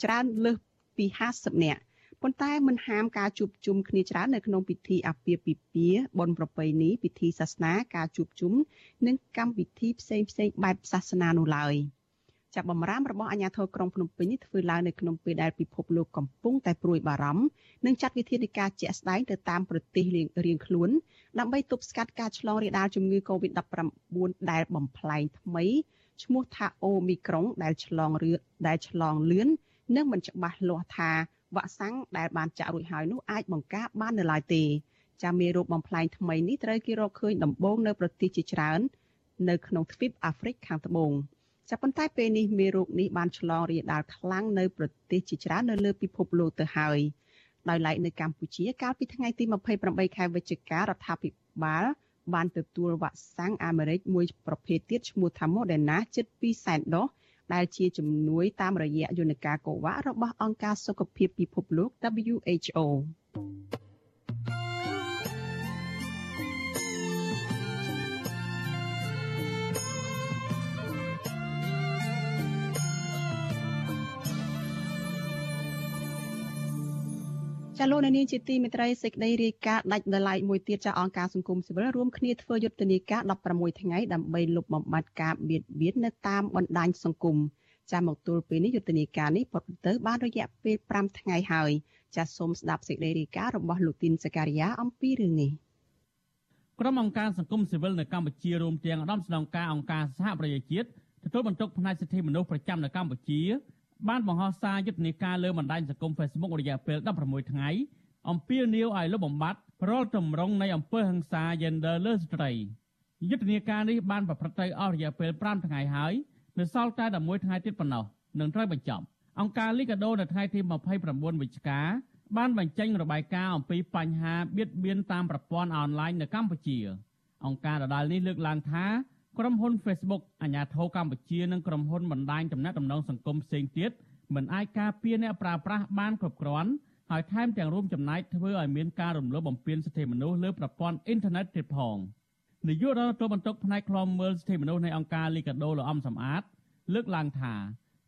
ច្រើនលើសពី50នាក់ ប៉ុន្តែមិនហាមការជួបជុំគ្នាច្រើននៅក្នុងពិធីអាពាហ៍ពិពាហ៍បុណ្យប្រពៃណីពិធីសាសនាការជួបជុំនិងកម្មវិធីផ្សេងផ្សេងបែបសាសនានោះឡើយចាប់បំរាមរបស់អាជ្ញាធរក្រុងភ្នំពេញនេះធ្វើឡើងនៅក្នុងពេលដែលពិភពលោកកំពុងតែព្រួយបារម្ភនិងចាត់វិធានការជាក់ស្ដែងទៅតាមប្រទេសរៀងខ្លួនដើម្បីទប់ស្កាត់ការឆ្លងរាលដាលជំងឺ Covid-19 ដែលបំផ្លែងថ្មីឈ្មោះថាអូមីក្រុងដែលឆ្លងរឿដែលឆ្លងលឿននិងមិនច្បាស់លាស់ថា វ៉ាក់សាំងដែលបានចាក់រួចហើយនោះអាចបង្ការបាននៅឡើយទេចាមេរោគបំផ្លាញថ្មីនេះត្រូវគេរកឃើញដំបូងនៅប្រទេសជាច្រើន នៅក្នុងទ្វីបអាហ្វ្រិកខាងត្បូងចាប៉ុន្តែពេលនេះមេរោគនេះបានឆ្លងរាលដាលខ្លាំងនៅប្រទេសជាច្រើននៅលើពិភពលោកទៅហើយដោយឡែកនៅកម្ពុជាកាលពីថ្ងៃទី28ខែវិច្ឆិការដ្ឋាភិបាលបានទទួលវ៉ាក់សាំងអាមេរិកមួយប្រភេទទៀតឈ្មោះថា Moderna ជិត2សែនដុស ដែលជាជំនួយតាមរយៈយន្តការកូវ៉ារបស់អង្គការសុខភាពពិភពលោក WHO ចាលោកនាងជាទីមេត្រីសេចក្តីរាយការណ៍ដាច់ដライមួយទៀតចាអង្គការសង្គមស៊ីវិលរួមគ្នាធ្វើយុទ្ធនាការ16ថ្ងៃដើម្បីលុបបំបាត់ការបៀតបៀននៅតាមបណ្ដាញសង្គមចាមកទល់ពេលនេះយុទ្ធនាការនេះប្រព្រឹត្តទៅបានរយៈពេល5ថ្ងៃហើយចាសូមស្ដាប់សេចក្តីរាយការណ៍របស់លោកទីនសការីយ៉ាអំពីរឿងនេះក្រុមអង្គការសង្គមស៊ីវិលនៅកម្ពុជារួមទាំងឧត្តមស្នងការអង្គការសហប្រជាជាតិទទួលបន្ទុកផ្នែកសិទ្ធិមនុស្សប្រចាំនៅកម្ពុជា បានបង្ហោះសារយុទ្ធនាការលើបណ្ដាញសង្គម Facebook រយៈពេល16ថ្ងៃអំពាវនាវឲ្យលុបបំបាត់រាល់ទម្រង់នៃអំពើហិង្សា gender លើស្ត្រីយុទ្ធនាការនេះបានប្រព្រឹត្តទៅអស់រយៈពេល5ថ្ងៃហើយនៅសល់តែ11ថ្ងៃទៀតប៉ុណ្ណោះនឹងត្រូវបញ្ចប់អង្គការលីកាដូនៅថ្ងៃទី29វិច្ឆិកាបានបញ្ចេញរបាយការណ៍អំពីបញ្ហាបៀតបៀនតាមប្រព័ន្ធអនឡាញនៅកម្ពុជាអង្គការដដាលនេះលើកឡើងថា ក្រុមហ៊ុន Facebook អាញាធរកម្ពុជានិងក្រុមហ៊ុនបណ្ដាញទំនាក់ទំនងសង្គមផ្សេងទៀតមិនអាចការពារអ្នកប្រើប្រាស់បានគ្រប់គ្រាន់ហើយថែមទាំងរួមចំណែកធ្វើឲ្យមានការរំលោភបំពានសិទ្ធិមនុស្សលើប្រព័ន្ធអ៊ីនធឺណិតទៀតផងនាយករដ្ឋមន្ត្រីបន្ទុកផ្នែកខ្លំមើលសិទ្ធិមនុស្សនៃអង្គការលីកាដូលោកអំសំអាត លើកឡើងថា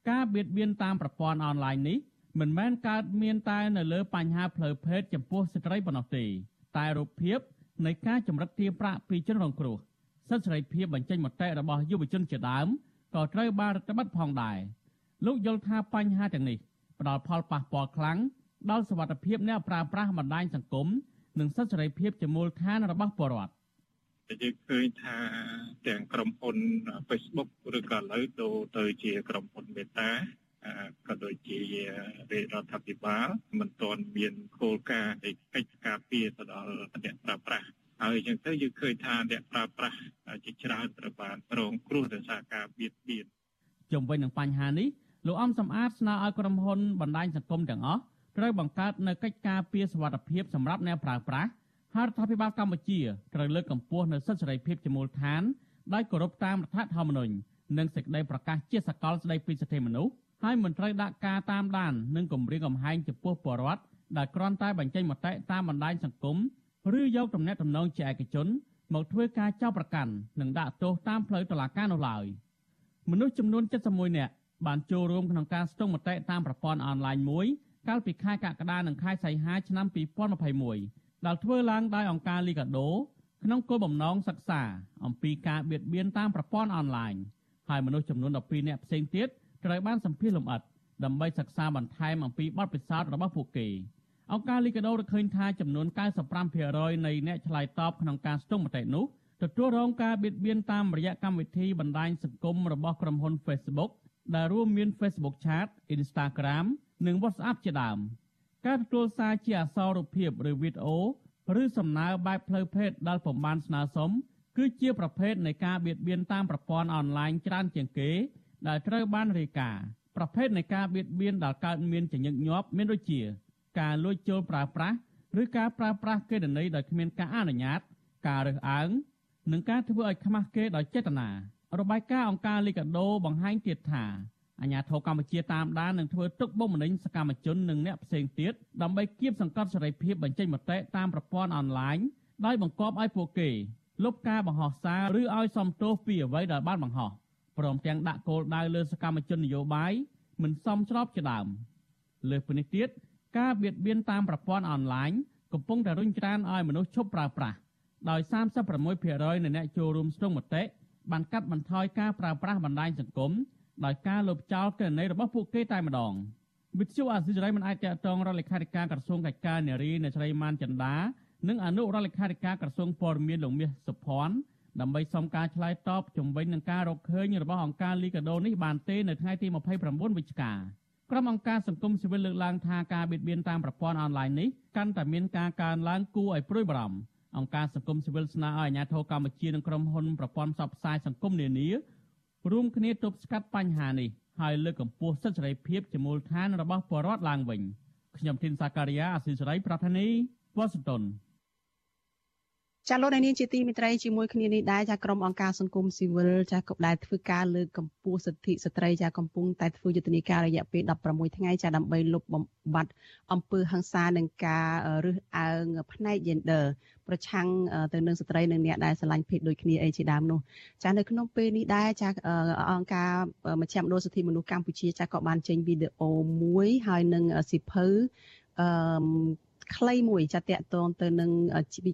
ការបៀតបៀនតាមប្រព័ន្ធអនឡាញនេះមិនមែនកើតមានតែនៅលើបញ្ហាផ្លូវភេទចំពោះស្ត្រីប៉ុណ្ណោះទេតែរូបភាពនៃការចម្រិតទារប្រាក់ពីជនរងគ្រោះ សិទ្ធិសេរីភាពបញ្ចេញមតិរបស់យុវជនជាដើមក៏ត្រូវបានរដ្ឋបတ်ផងដែរលោកយល់ថាបញ្ហាទាំងនេះផ្ដល់ផលប៉ះពាល់ខ្លាំងដល់សវត្ថិភាពអ្នកប្រើប្រាស់បណ្ដាញសង្គមនិងសិទ្ធិសេរីភាពជាមូលដ្ឋានរបស់ពលរដ្ឋយើងឃើញថាទាំងក្រុមហ៊ុន Facebook ឬក៏ឥឡូវដូរទៅជាក្រុមហ៊ុន Meta ក៏ដូចជារាជរដ្ឋាភិបាលមិនទាន់មានគោលការណ៍នៃកិច្ចការពារទៅដល់អ្នកប្រើប្រាស់ ហើយអញ្ចឹងទៅយើងឃើញថាអ្នកប្រើប្រាស់ជាច្រើនត្រូវបានរងគ្រោះដោយសារការបៀតបៀនជុំវិញនឹងបញ្ហានេះលោកអំសំអាតស្នើឲ្យក្រុមហ៊ុនបណ្ដាញសង្គមទាំងអស់ត្រូវបង្កើតនូវកិច្ចការពារសុវត្ថិភាពសម្រាប់អ្នកប្រើប្រាស់ហើយរដ្ឋាភិបាលកម្ពុជាត្រូវលើកកម្ពស់នូវសិទ្ធិសេរីភាពជាមូលដ្ឋានដោយគោរពតាមរដ្ឋធម្មនុញ្ញនិងសេចក្តីប្រកាសជាសកលស្តីពីសិទ្ធិមនុស្សហើយមិនត្រូវដាក់ការតាមដាននិងគំរាមកំហែងចំពោះពលរដ្ឋដែលគ្រាន់តែបញ្ចេញមតិតាមបណ្ដាញសង្គម ឬយកទំនាក់ទំនងជាឯកជន មកធ្វើការចោទប្រកាន់និងដាក់ទោសតាមផ្លូវតុលាការនោះឡើយមនុស្សចំនួន71នាក់បានចូលរួមក្នុងការស្ទង់មតិតាមប្រព័ន្ធអនឡាញមួយកាលពីខែកក្កដានិងខែសីហាឆ្នាំ2021ដែលធ្វើឡើងដោយអង្គការលីកាដូក្នុងគោលបំណងសិក្សា អំពីការបៀតបៀនតាមប្រព័ន្ធអនឡាញហើយមនុស្សចំនួន12នាក់ផ្សេងទៀតត្រូវបានសម្ភាសលម្អិតដើម្បីសិក្សាបន្ថែមអំពីបទពិសោធន៍របស់ពួកគេ អង្គការលីកាដូរកឃើញថាចំនួន95%នៃអ្នកឆ្លើយតបក្នុងការស្ទង់មតិនោះទទួលរងការបៀតបៀនតាមរយៈកម្មវិធីបណ្ដាញសង្គមរបស់ក្រុមហ៊ុន Facebook ដែលរួមមាន Facebook Chat, Instagram និង WhatsApp ជាដើមការទទួលសារជាអក្សររូបភាពឬវីដេអូឬសំណើបែបផ្លូវភេទដែលពុំបានស្នើសុំគឺជាប្រភេទនៃការបៀតបៀនតាមប្រព័ន្ធអនឡាញច្រើនជាងគេ ដែលត្រូវបានរាយការណ៍ប្រភេទនៃការបៀតបៀនដែលកើតមានចញឹកញាប់មានដូចជា ការលួចចូលប្រើប្រាស់ឬការប្រើប្រាស់កេរនីដោយគ្មានការអនុញ្ញាត ការរើសអើងនិងការធ្វើឲ្យខ្មាស់គេដោយចេតនារបាយការណ៍អង្គការលីកាដូបង្ហាញទៀតថាអាញាធរកម្ពុជាតាមដាននិងធ្វើទុកបុកម្នេញសកម្មជននិងអ្នកផ្សេងទៀតដើម្បីគៀបសង្កត់សេរីភាពបញ្ចេញមតិតាមប្រព័ន្ធអនឡាញដោយបង្កប់ឲ្យពួកគេលុបការបង្ហោះសារឬឲ្យសំទោសពីអ្វីដែលបានបង្ហោះព្រមទាំងដាក់គោលដៅលើសកម្មជននយោបាយមិនសមស្របជាដើមលើសពីនេះទៀត ការបៀតបៀនតាមប្រព័ន្ធអនឡាញកំពុងតែរុញច្រានឲ្យមនុស្សឈប់ប្រើប្រាស់ដោយ36%នៃអ្នកចូលរួមស្ទង់មតិបានកាត់បន្ថយការប្រើប្រាស់បណ្ដាញសង្គមដោយការលុបចោលគណនីរបស់ពួកគេតែម្ដងវិទ្យុអាស៊ីសេរីមិនអាចតតងរដ្ឋលេខាធិការក្រសួងកិច្ចការនារីនៅស្រីម៉ានចន្ទានិងអនុរដ្ឋលេខាធិការក្រសួងព័ត៌មានលោកមាសសុភ័ណ្ឌដើម្បីសុំការឆ្លើយតបជំវិញនឹងការរកឃើញរបស់អង្គការលីកាដូនេះបានទេនៅថ្ងៃទី29វិច្ឆិកា ក្រុមអង្គការសង្គមស៊ីវិលលើកឡើងថាការបៀតបៀនតាមប្រព័ន្ធអនឡាញនេះកាន់តែមានការកើនឡើងគួរឲ្យព្រួយបារម្ភអង្គការសង្គមស៊ីវិលស្នើឲ្យអាជ្ញាធរកម្ពុជានិងក្រុមហ៊ុនប្រព័ន្ធផ្សព្វផ្សាយសង្គមនានារួមគ្នាទប់ស្កាត់បញ្ហានេះហើយលើកកម្ពស់សិទ្ធិសេរីភាពជាមូលដ្ឋានរបស់ប្រជាពលរដ្ឋឡើងវិញខ្ញុំធីនសាការីយ៉ាអស៊ីសេរីប្រធានីវ៉ាស៊ីនតោន ចាលោកនាងជាទីមេត្រីជាមួយគ្នានេះដែរចាក្រុមអង្គការសង្គមស៊ីវិលចាក៏ដែលធ្វើការលើកកម្ពស់សិទ្ធិស្ត្រីចាកំពុងតែធ្វើយុទ្ធនាការរយៈពេល16ថ្ងៃចាដើម្បីលុបបំបាត់អំពើហិង្សានិងការរើសអើងផ្នែក gender ប្រឆាំងទៅនឹងស្ត្រីនិងអ្នកដែលស្រឡាញ់ភេទដូចគ្នាអីជាដើមនោះចានៅក្នុងពេលនេះដែរចាអង្គការមជ្ឈមណ្ឌលសិទ្ធិមនុស្សកម្ពុជាចាក៏បានចេញវីដេអូមួយហើយនឹងសិភៅអឺ ខ្លីមួយចាតកតងទៅនឹង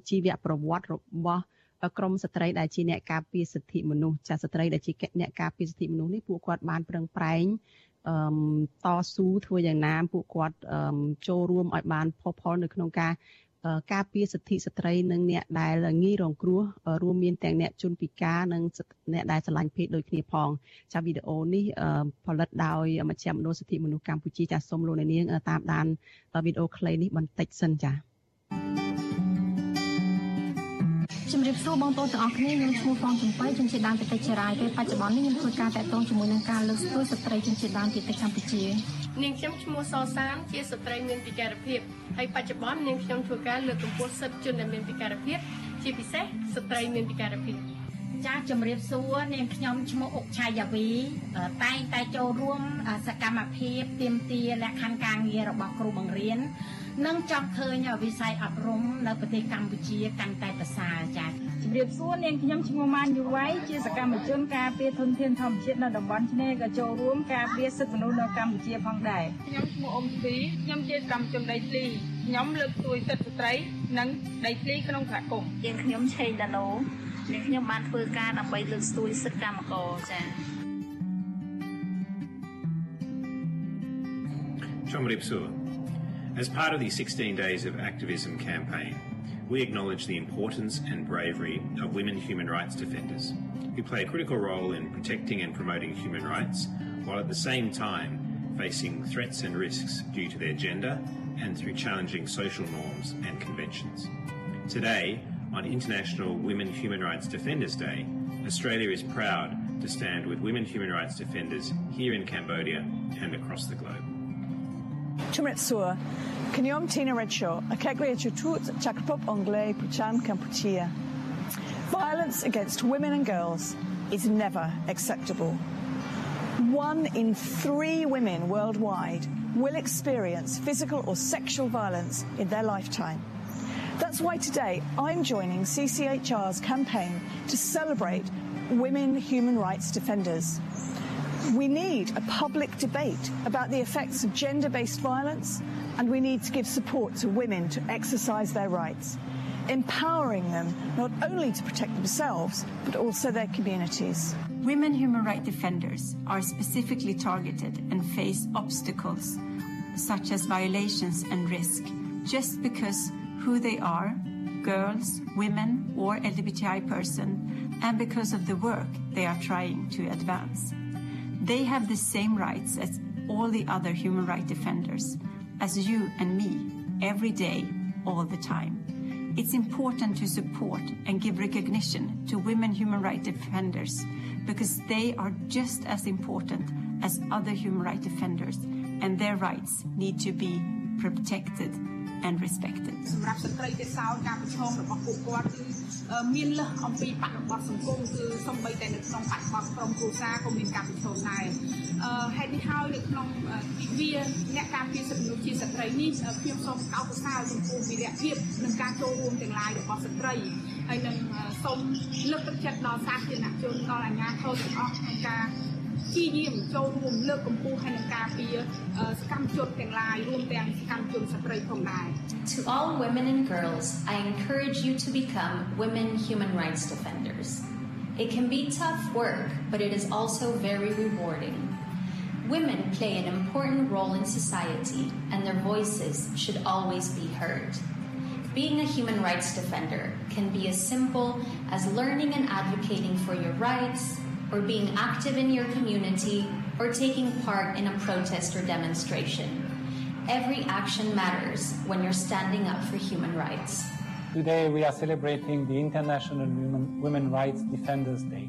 ជីវប្រវត្តិរបស់ក្រមស្ត្រីដែលជាអ្នកការពារសិទ្ធិមនុស្សចាស្ត្រីដែលជាអ្នកការពារសិទ្ធិមនុស្សនេះពួកគាត់បានប្រឹងប្រែងអឺតស៊ូធ្វើយ៉ាងណាពួកគាត់ចូលរួមឲ្យបានផុសផុលនៅក្នុងការ ការពារសិទ្ធិស្ត្រីនិងអ្នកដែលងាយរងគ្រោះរួមមានទាំងអ្នកជនពិការនិងអ្នកដែលឆ្លាញ់ភេទដូចគ្នាផងចាវីដេអូនេះផលិតដោយមជ្ឈមណ្ឌលសិទ្ធិមនុស្សកម្ពុជាចាសូមលោកនាងតាមដានវីដេអូខ្លីនេះបន្តិចសិនចា ជំរាបសួរបងប្អូនទាំងអស់គ្នាខ្ញុំឈ្មោះផងចំបៃជំនឿដើមពីតិចរាយពេលបច្ចុប្បន្ននេះខ្ញុំធ្វើការតាក់ទងជាមួយនឹងការលើកស្ទួយស្ត្រីជំនឿដើមពីតិចកម្ពុជានាងខ្ញុំឈ្មោះសសានជាស្ត្រីមានពិការភាពហើយបច្ចុប្បន្ននាងខ្ញុំធ្វើការលើកកម្ពស់សិទ្ធិជនដែលមានពិការភាពជាពិសេសស្ត្រីមានពិការភាពចាជំរាបសួរនាងខ្ញុំឈ្មោះអុកឆាយាវីតែងតែចូលរួមសកម្មភាពទៀមទាលក្ខខណ្ឌការងាររបស់គ្រូបង្រៀន និងចង់ឃើញវិស័យអប់រំនៅប្រទេសកម្ពុជាកាន់តែប្រសើរចា៎ជំរាបសួរនាងខ្ញុំឈ្មោះម៉ានយូវៃជាសកម្មជនការពារធនធានធម្មជាតិនៅតំបន់ឆ្នេរក៏ចូលរួមការពារសិទ្ធិមនុស្សនៅកម្ពុជាផងដែរខ្ញុំឈ្មោះអ៊ំទីខ្ញុំជាសកម្មជនដីធ្លីខ្ញុំលើកស្ទួយសិទ្ធិស្ត្រីនិងដីធ្លីក្នុងសហគមន៍យើងខ្ញុំឆេងដាណូនិងខ្ញុំបានធ្វើការដើម្បីលើកស្ទួយសិទ្ធិកម្មករចា៎ Chomripsur. As part of the 16 Days of Activism campaign, we acknowledge the importance and bravery of women human rights defenders who play a critical role in protecting and promoting human rights while at the same time facing threats and risks due to their gender and through challenging social norms and conventions. Today, on International Women Human Rights Defenders Day, Australia is proud to stand with women human rights defenders here in Cambodia and across the globe. ជំរាបសួរខ្ញុំ Tina Redshaw អគ្គរដ្ឋទូតចក្រភពអង់គ្លេសប្រចាំកម្ពុជា Violence against women and girls is never acceptable. One in three women worldwide will experience physical or sexual violence in their lifetime. That's why today I'm joining CCHR's campaign to celebrate women human rights defenders. We need a public debate about the effects of gender based violence, and we need to give support to women to exercise their rights, empowering them not only to protect themselves, but also their communities. Women human rights defenders are specifically targeted and face obstacles such as violations and risk just because who they are, girls, women, or LGBTI person, and because of the work they are trying to advance. They have the same rights as all the other human rights defenders, as you and me, every day, all the time. It's important to support and give recognition to women human rights defenders because they are just as important as other human rights defenders, and their rights need to be protected and respected. សម្រាប់ស្ត្រីទេសោរការប្រឈមរបស់ពួកគាត់គឺមានលើសអំពីបដិបត្តិសង្គមគឺសំបីតែនៅក្នុងបដិបត្តិក្រុមគ្រួសារក៏មានការប្រឈមដែរអឺហេតុនេះហើយនៅក្នុងទិវាអ្នកការពារសិទ្ធិមនុស្សជាស្ត្រីនេះខ្ញុំសូមកោតសរសើរចំពោះវីរភាពនិងការចូលរួមទាំងឡាយរបស់ស្ត្រីហើយនឹងសូមលើកទឹកចិត្តដល់សាធារណជនដល់អាជ្ញាធរទាំងអស់ក្នុងការ ព្យាយាមចូលរួមលើកកម្ពស់ហើយនឹងការពារសកម្មជនទាំងឡាយរួមទាំងសកម្មជនស្ត្រីផងដែរ To all women and girls, I encourage you to become women human rights defenders. It can be tough work, but it is also very rewarding. Women play an important role in society, and their voices should always be heard. Being a human rights defender can be as simple as learning and advocating for your rights, or being active in your community, or taking part in a protest or demonstration. Every action matters when you're standing up for human rights. Today we are celebrating the International Women, Women Rights Defenders Day.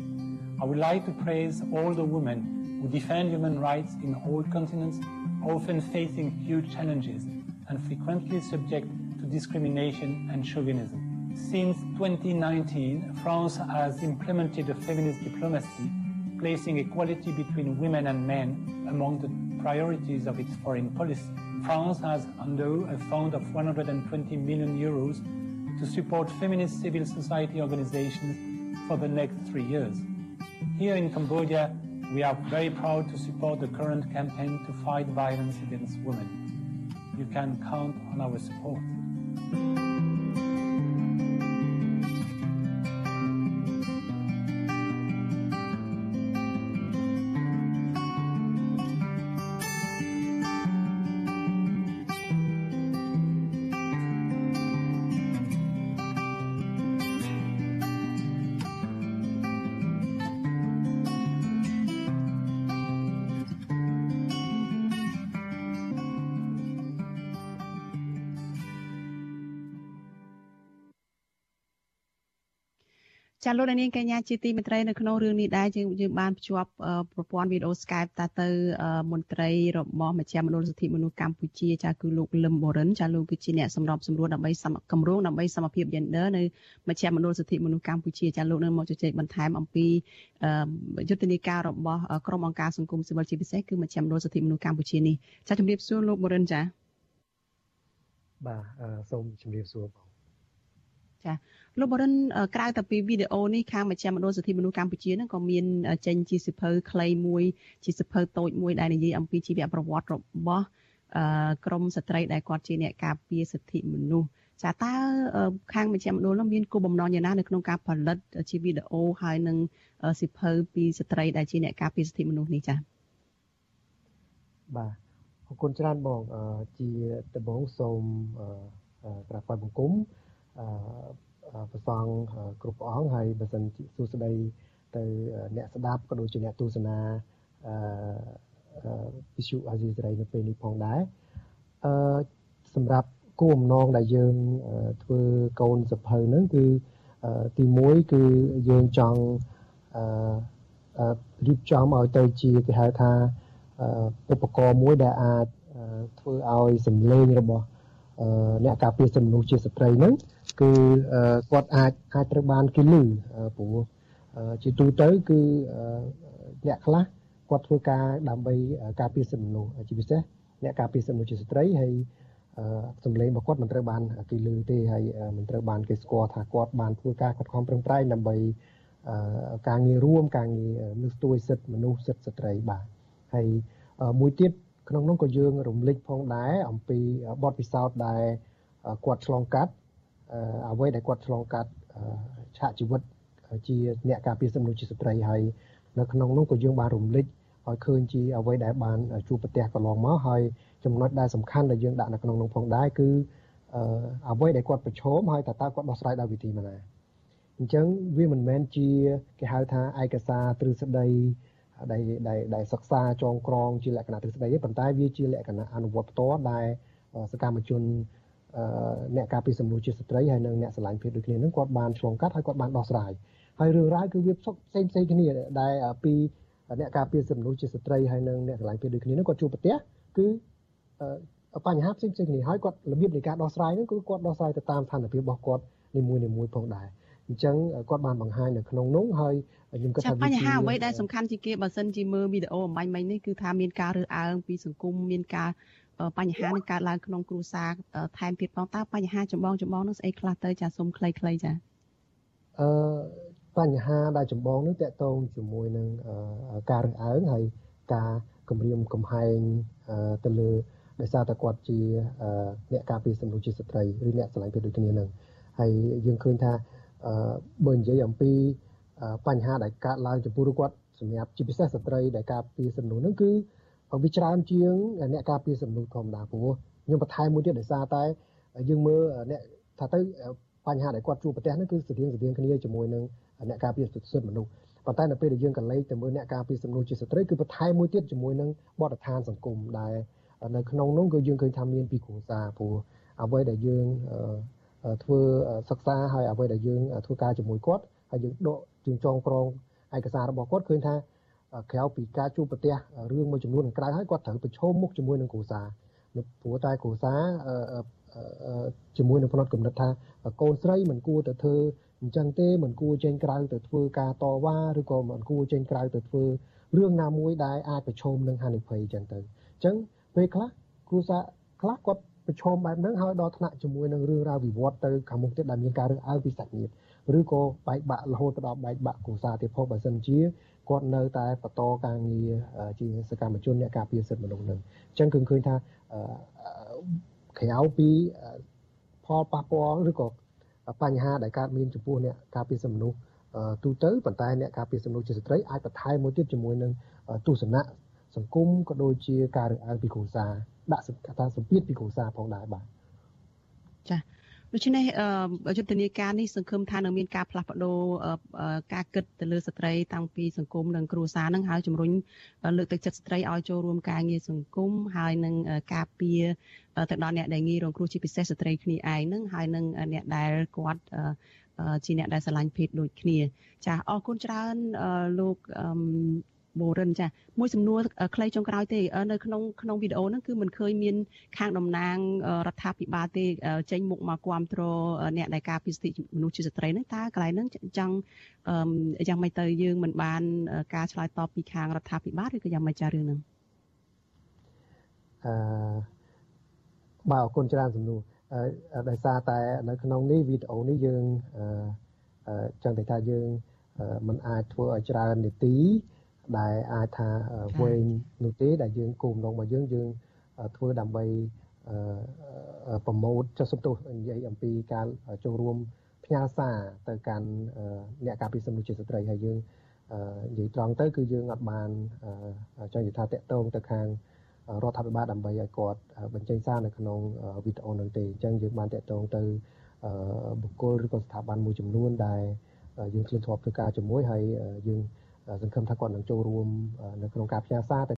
I would like to praise all the women who defend human rights in all continents, often facing huge challenges and frequently subject to discrimination and chauvinism. Since 2019, France has implemented a feminist diplomacy, placing equality between women and men among the priorities of its foreign policy. France has endowed a fund of 120 million euros to support feminist civil society organizations for the next three years. Here in Cambodia, we are very proud to support the current campaign to fight violence against women. You can count on our support.. ចាលោកនាងកញ្ញាជាទីមេត្រីនៅក្នុងរឿងនេះដែរយើងយើងបានភ្ជាប់ប្រព័ន្ធវីដេអូ Skype តាទៅមន្ត្រីរបស់មជ្ឈមណ្ឌលសិទ្ធិមនុស្សកម្ពុជាចាគឺលោកលឹមបូរិនចាលោកគឺជាអ្នកសម្របសម្រួលដើម្បីសមគម្រោងដើម្បីសមភាព gender នៅមជ្ឈមណ្ឌលសិទ្ធិមនុស្សកម្ពុជាចាលោកនឹងមកជជែកបន្ថែមអំពីយុទ្ធនាការរបស់ក្រមអង្គការសង្គមស៊ីវិលជាពិសេសគឺមជ្ឈមណ្ឌលសិទ្ធិមនុស្សកម្ពុជានេះចាជំរាបសួរលោកបូរិនចាបាទសូមជំរាបសួរបង ចាលោកបរិនក្រៅតែពីវីដេអូនេះខាងមជ្ឈមណ្ឌលសិទ្ធិមនុស្សកម្ពុជានឹងក៏មានចេញជាសិភៅខ្លីមួយជាសិភៅតូចមួយដែលនិយាយអំពីជីវប្រវត្តិរបស់ក្រមស្ត្រីដែលគាត់ជាអ្នកការពារសិទ្ធិមនុស្សចាតើខាងមជ្ឈមណ្ឌលនោះមានគោលបំណងយ៉ាងណានៅក្នុងការផលិតជាវីដេអូហើយនឹងសិភៅពីស្ត្រីដែលជាអ្នកការពារសិទ្ធិមនុស្សនេះចា៎បាទអរគុណច្រើនបងជាដំបងសូមក្រាបថ្វាយបង្គំ ប្រសងគ្រប់ព្រះអង្គហើយបើសិនសួស្តីទៅអ្នកស្ដាប់ក៏ដូចជាអ្នកទស្សនាអឺវិទ្យុអាស៊ីសេរីនៅពេលនេះផងដែរអឺសម្រាប់គោលបំណងដែលយើងធ្វើកូនសភៅហ្នឹងគឺទី1គឺយើងចង់អឺរៀបចំឲ្យទៅជាគេហៅថាឧបករណ៍មួយដែលអាចធ្វើឲ្យសម្លេងរបស់អ្នកការពារសិទ្ធិមនុស្សជាស្ត្រីហ្នឹង គឺគាត់អាចអាចត្រូវបានគេលឺព្រោះជាទូទៅគឺអ្នកខ្លះគាត់ធ្វើការដើម្បីការពារសិទ្ធិមនុស្សជាពិសេសអ្នកការពារសិទ្ធិមនុស្សជាស្ត្រីហើយសម្លេងរបស់គាត់មិនត្រូវបានគេលឺទេហើយមិនត្រូវបានគេស្គាល់ថាគាត់បានធ្វើការខិតខំប្រឹងប្រែងដើម្បីការងាររួមការងារលើកស្ទួយសិទ្ធិមនុស្សសិទ្ធិស្ត្រីបាទហើយមួយទៀតក្នុងនោះក៏យើងរំលឹកផងដែរអំពីបទពិសោធន៍ដែលគាត់ឆ្លងកាត់ អ្វីដែលគាត់ឆ្លងកាត់ឆាកជីវិតជាអ្នកការពារសិទ្ធិមនុស្សជាស្ត្រីហើយនៅក្នុងនោះក៏យើងបានរំលឹកឲ្យឃើញជាអ្វីដែលបានជួបប្រទះកន្លងមកហើយចំណុចដែលសំខាន់ដែលយើងដាក់នៅក្នុងនោះផងដែរគឺអ្វីដែលគាត់ប្រឈមហើយតើតើគាត់ដោះស្រាយដោយវិធីម៉េចណាអញ្ចឹងវាមិនមែនជាគេហៅថាឯកសារទ្រឹស្ដីដែលដែលដែលសិក្សាចងក្រងជាលក្ខណៈទ្រឹស្ដីទេប៉ុន្តែវាជាលក្ខណៈអនុវត្តផ្ទាល់ដែលសកម្មជន អ្នកការពារសំណួរជាស្ត្រីហើយនិងអ្នកស្រឡាញ់ភាពដូចគ្នានឹងគាត់បានឆ្លងកាត់ហើយគាត់បានដោះស្រាយហើយរឿងរ៉ាវគឺវាផ្សុកផ្សេងផ្សេងគ្នាដែលពីអ្នកការពារសិទ្ធិមនុស្សជាស្ត្រីហើយនិងអ្នកស្រឡាញ់ភាពដូចគ្នានឹងគាត់ជួបប្រទះគឺបញ្ហាផ្សេងផ្សេងគ្នាហើយគាត់របៀបនៃការដោះស្រាយហ្នឹងគឺគាត់ដោះស្រាយទៅតាមស្ថានភាពរបស់គាត់នីមួយនីមួយផងដែរអញ្ចឹងគាត់បានបង្ហាញនៅក្នុងនោះហើយខ្ញុំគិតថាបញ្ហាអ្វីដែលសំខាន់ជាងគេបើសិនជាមើលវីដេអូអំបញ្ញមិញនេះគឺថាមានការរើសអើងពីសង្គមមានការ បញ្ហានឹងកើតឡើងក្នុងគ្រួសារថែមទៀតផងតើបញ្ហាចម្បងចម្បងនោះស្អីខ្លះទៅចាសុំខ្លីៗចាអឺបញ្ហាដែលចម្បងនោះតកតងជាមួយនឹងការរើសអើងហើយការគម្រាមកំហែងទៅលើដោយសារតែគាត់ជាអ្នកការពារសិទ្ធិមនុស្សជាស្ត្រីឬអ្នកស្រឡាញ់ភាពដូចគ្នានឹងហើយយើងឃើញថាបើនិយាយអំពីបញ្ហាដែលកើតឡើងចំពោះគាត់សម្រាប់ជាពិសេសស្ត្រីដែលការពារសិទ្ធិមនុស្សនឹងគឺ វាច្រើនជាងអ្នកការពារសិទ្ធិមនុស្សធម្មតាព្រោះខ្ញុំបន្ថែមមួយទៀតដោយសារតែយើងមើលអ្នកថាទៅបញ្ហាដែលគាត់ជួបប្រទះហ្នឹងគឺស្តៀងស្តៀងគ្នាជាមួយនឹងអ្នកការពារសិទ្ធិមនុស្សប៉ុន្តែនៅពេលដែលយើងកលេចទៅមើលអ្នកការពារសិទ្ធិមនុស្សជាស្ត្រីគឺបន្ថែមមួយទៀតជាមួយនឹងបទដ្ឋានសង្គមដែលនៅក្នុងនោះគឺយើងឃើញថាមានពីគ្រួសារព្រោះអ្វីដែលយើងធ្វើសិក្សាហើយអ្វីដែលយើងធ្វើការជាមួយគាត់ហើយយើងដកជាងចងក្រងឯកសាររបស់គាត់ឃើញថា ក្រៅពីការជួបប្រទះរឿងមួយចំនួនខាងក្រៅហើយគាត់ត្រូវប្រឈមមុខជាមួយនឹងគ្រួសារព្រោះតែគ្រួសារជាមួយនឹងផ្នត់គំនិតថាកូនស្រីមិនគួរទៅធ្វើអញ្ចឹងទេមិនគួរចេញក្រៅទៅធ្វើការតវ៉ាឬក៏មិនគួរចេញក្រៅទៅធ្វើរឿងណាមួយដែលអាចប្រឈមនឹងហានិភ័យអញ្ចឹងទៅអញ្ចឹងពេលខ្លះគ្រួសារខ្លះគាត់ ប្រឈមបែបហ្នឹងហើយដល់ថ្នាក់ជាមួយនឹងរឿងរ៉ាវវិវត្តទៅខាងមុខទៀតដែលមានការរើសអើងពីសាច់ញាតិឬក៏បែកបាក់រហូតដល់បែកបាក់គ្រួសារទៀតផងបើសិនជាគាត់នៅតែបន្តការងារជាសកម្មជនអ្នកការពារសិទ្ធិមនុស្សនឹងអញ្ចឹងគឺឃើញថាក្រៅពីផលប៉ះពាល់ឬក៏បញ្ហាដែលកើតមានចំពោះអ្នកការពារសិទ្ធិមនុស្សទូទៅប៉ុន្តែអ្នកការពារសិទ្ធិមនុស្សជាស្ត្រីអាចបន្ថែមមួយទៀតជាមួយនឹងទស្សនៈសង្គមក៏ដូចជាការរើសអើងពីគ្រួសារ ដាក់ថាសម្ពាធពីគ្រួសារផងដែរបាទចា៎ដូច្នេះយុទ្ធនាការនេះសង្ឃឹមថានឹងមានការផ្លាស់ប្ដូរការគិតទៅលើស្ត្រីតាំងពីសង្គមនិងគ្រួសារនឹងហើយជំរុញលើកទឹកចិត្តស្ត្រីឲ្យចូលរួមការងារសង្គមហើយនឹងការពារទៅដល់អ្នកដែលងាយរងគ្រោះជាពិសេសស្ត្រីគ្នាឯងនឹងហើយនឹងអ្នកដែលគាត់ជាអ្នកដែលស្រឡាញ់ភេទដូចគ្នា ចាអរគុណច្រើនលោក បូរិនចាមួយសំណួរខ្លីចុងក្រោយទេនៅក្នុងក្នុងវីដេអូហ្នឹងគឺមិនឃើញមានខាងតំណាងរដ្ឋាភិបាលទេចេញមុខមកគ្រប់គ្រងអ្នកដែលការពីសិទ្ធិមនុស្សជាស្ត្រីហ្នឹងតើកន្លែងហ្នឹងចង់យ៉ាងម៉េចទៅយើងមិនបាន ការឆ្លើយតបពីខាងរដ្ឋាភិបាលឬក៏យ៉ាងម៉េចចារឿងហ្នឹងអឺបាទអរគុណច្រើនសំណួរដោយសារតែនៅក្នុងនេះវីដេអូនេះយើងអឺចង់តែថាយើងមិនអាចធ្វើឲ្យច្រើននាទី ដែលអាចថាវែងនោះទេដែលយើងគោលបំណងរបស់យើងយើងធ្វើដើម្បីប្រម៉ូទចុះសំទោសនិយាយអំពីការចូលរួមផ្ញើសារទៅកាន់អ្នកការពារសិទ្ធិមនុស្សជាស្ត្រីហើយយើងនិយាយត្រង់ទៅគឺយើងអត់បានចង់និយាយថាតកតងទៅខាងរដ្ឋាភិបាលដើម្បីឲ្យគាត់បញ្ចេញសារនៅក្នុងវីដេអូនោះទេអញ្ចឹងយើងបានតកតងទៅបុគ្គលឬក៏ស្ថាប័នមួយចំនួនដែលយើងធ្លាប់ធ្វើការជាមួយហើយយើង សង្ឃឹមថាគាត់នឹងចូលរួមនៅក្នុងការផ្ញើសារ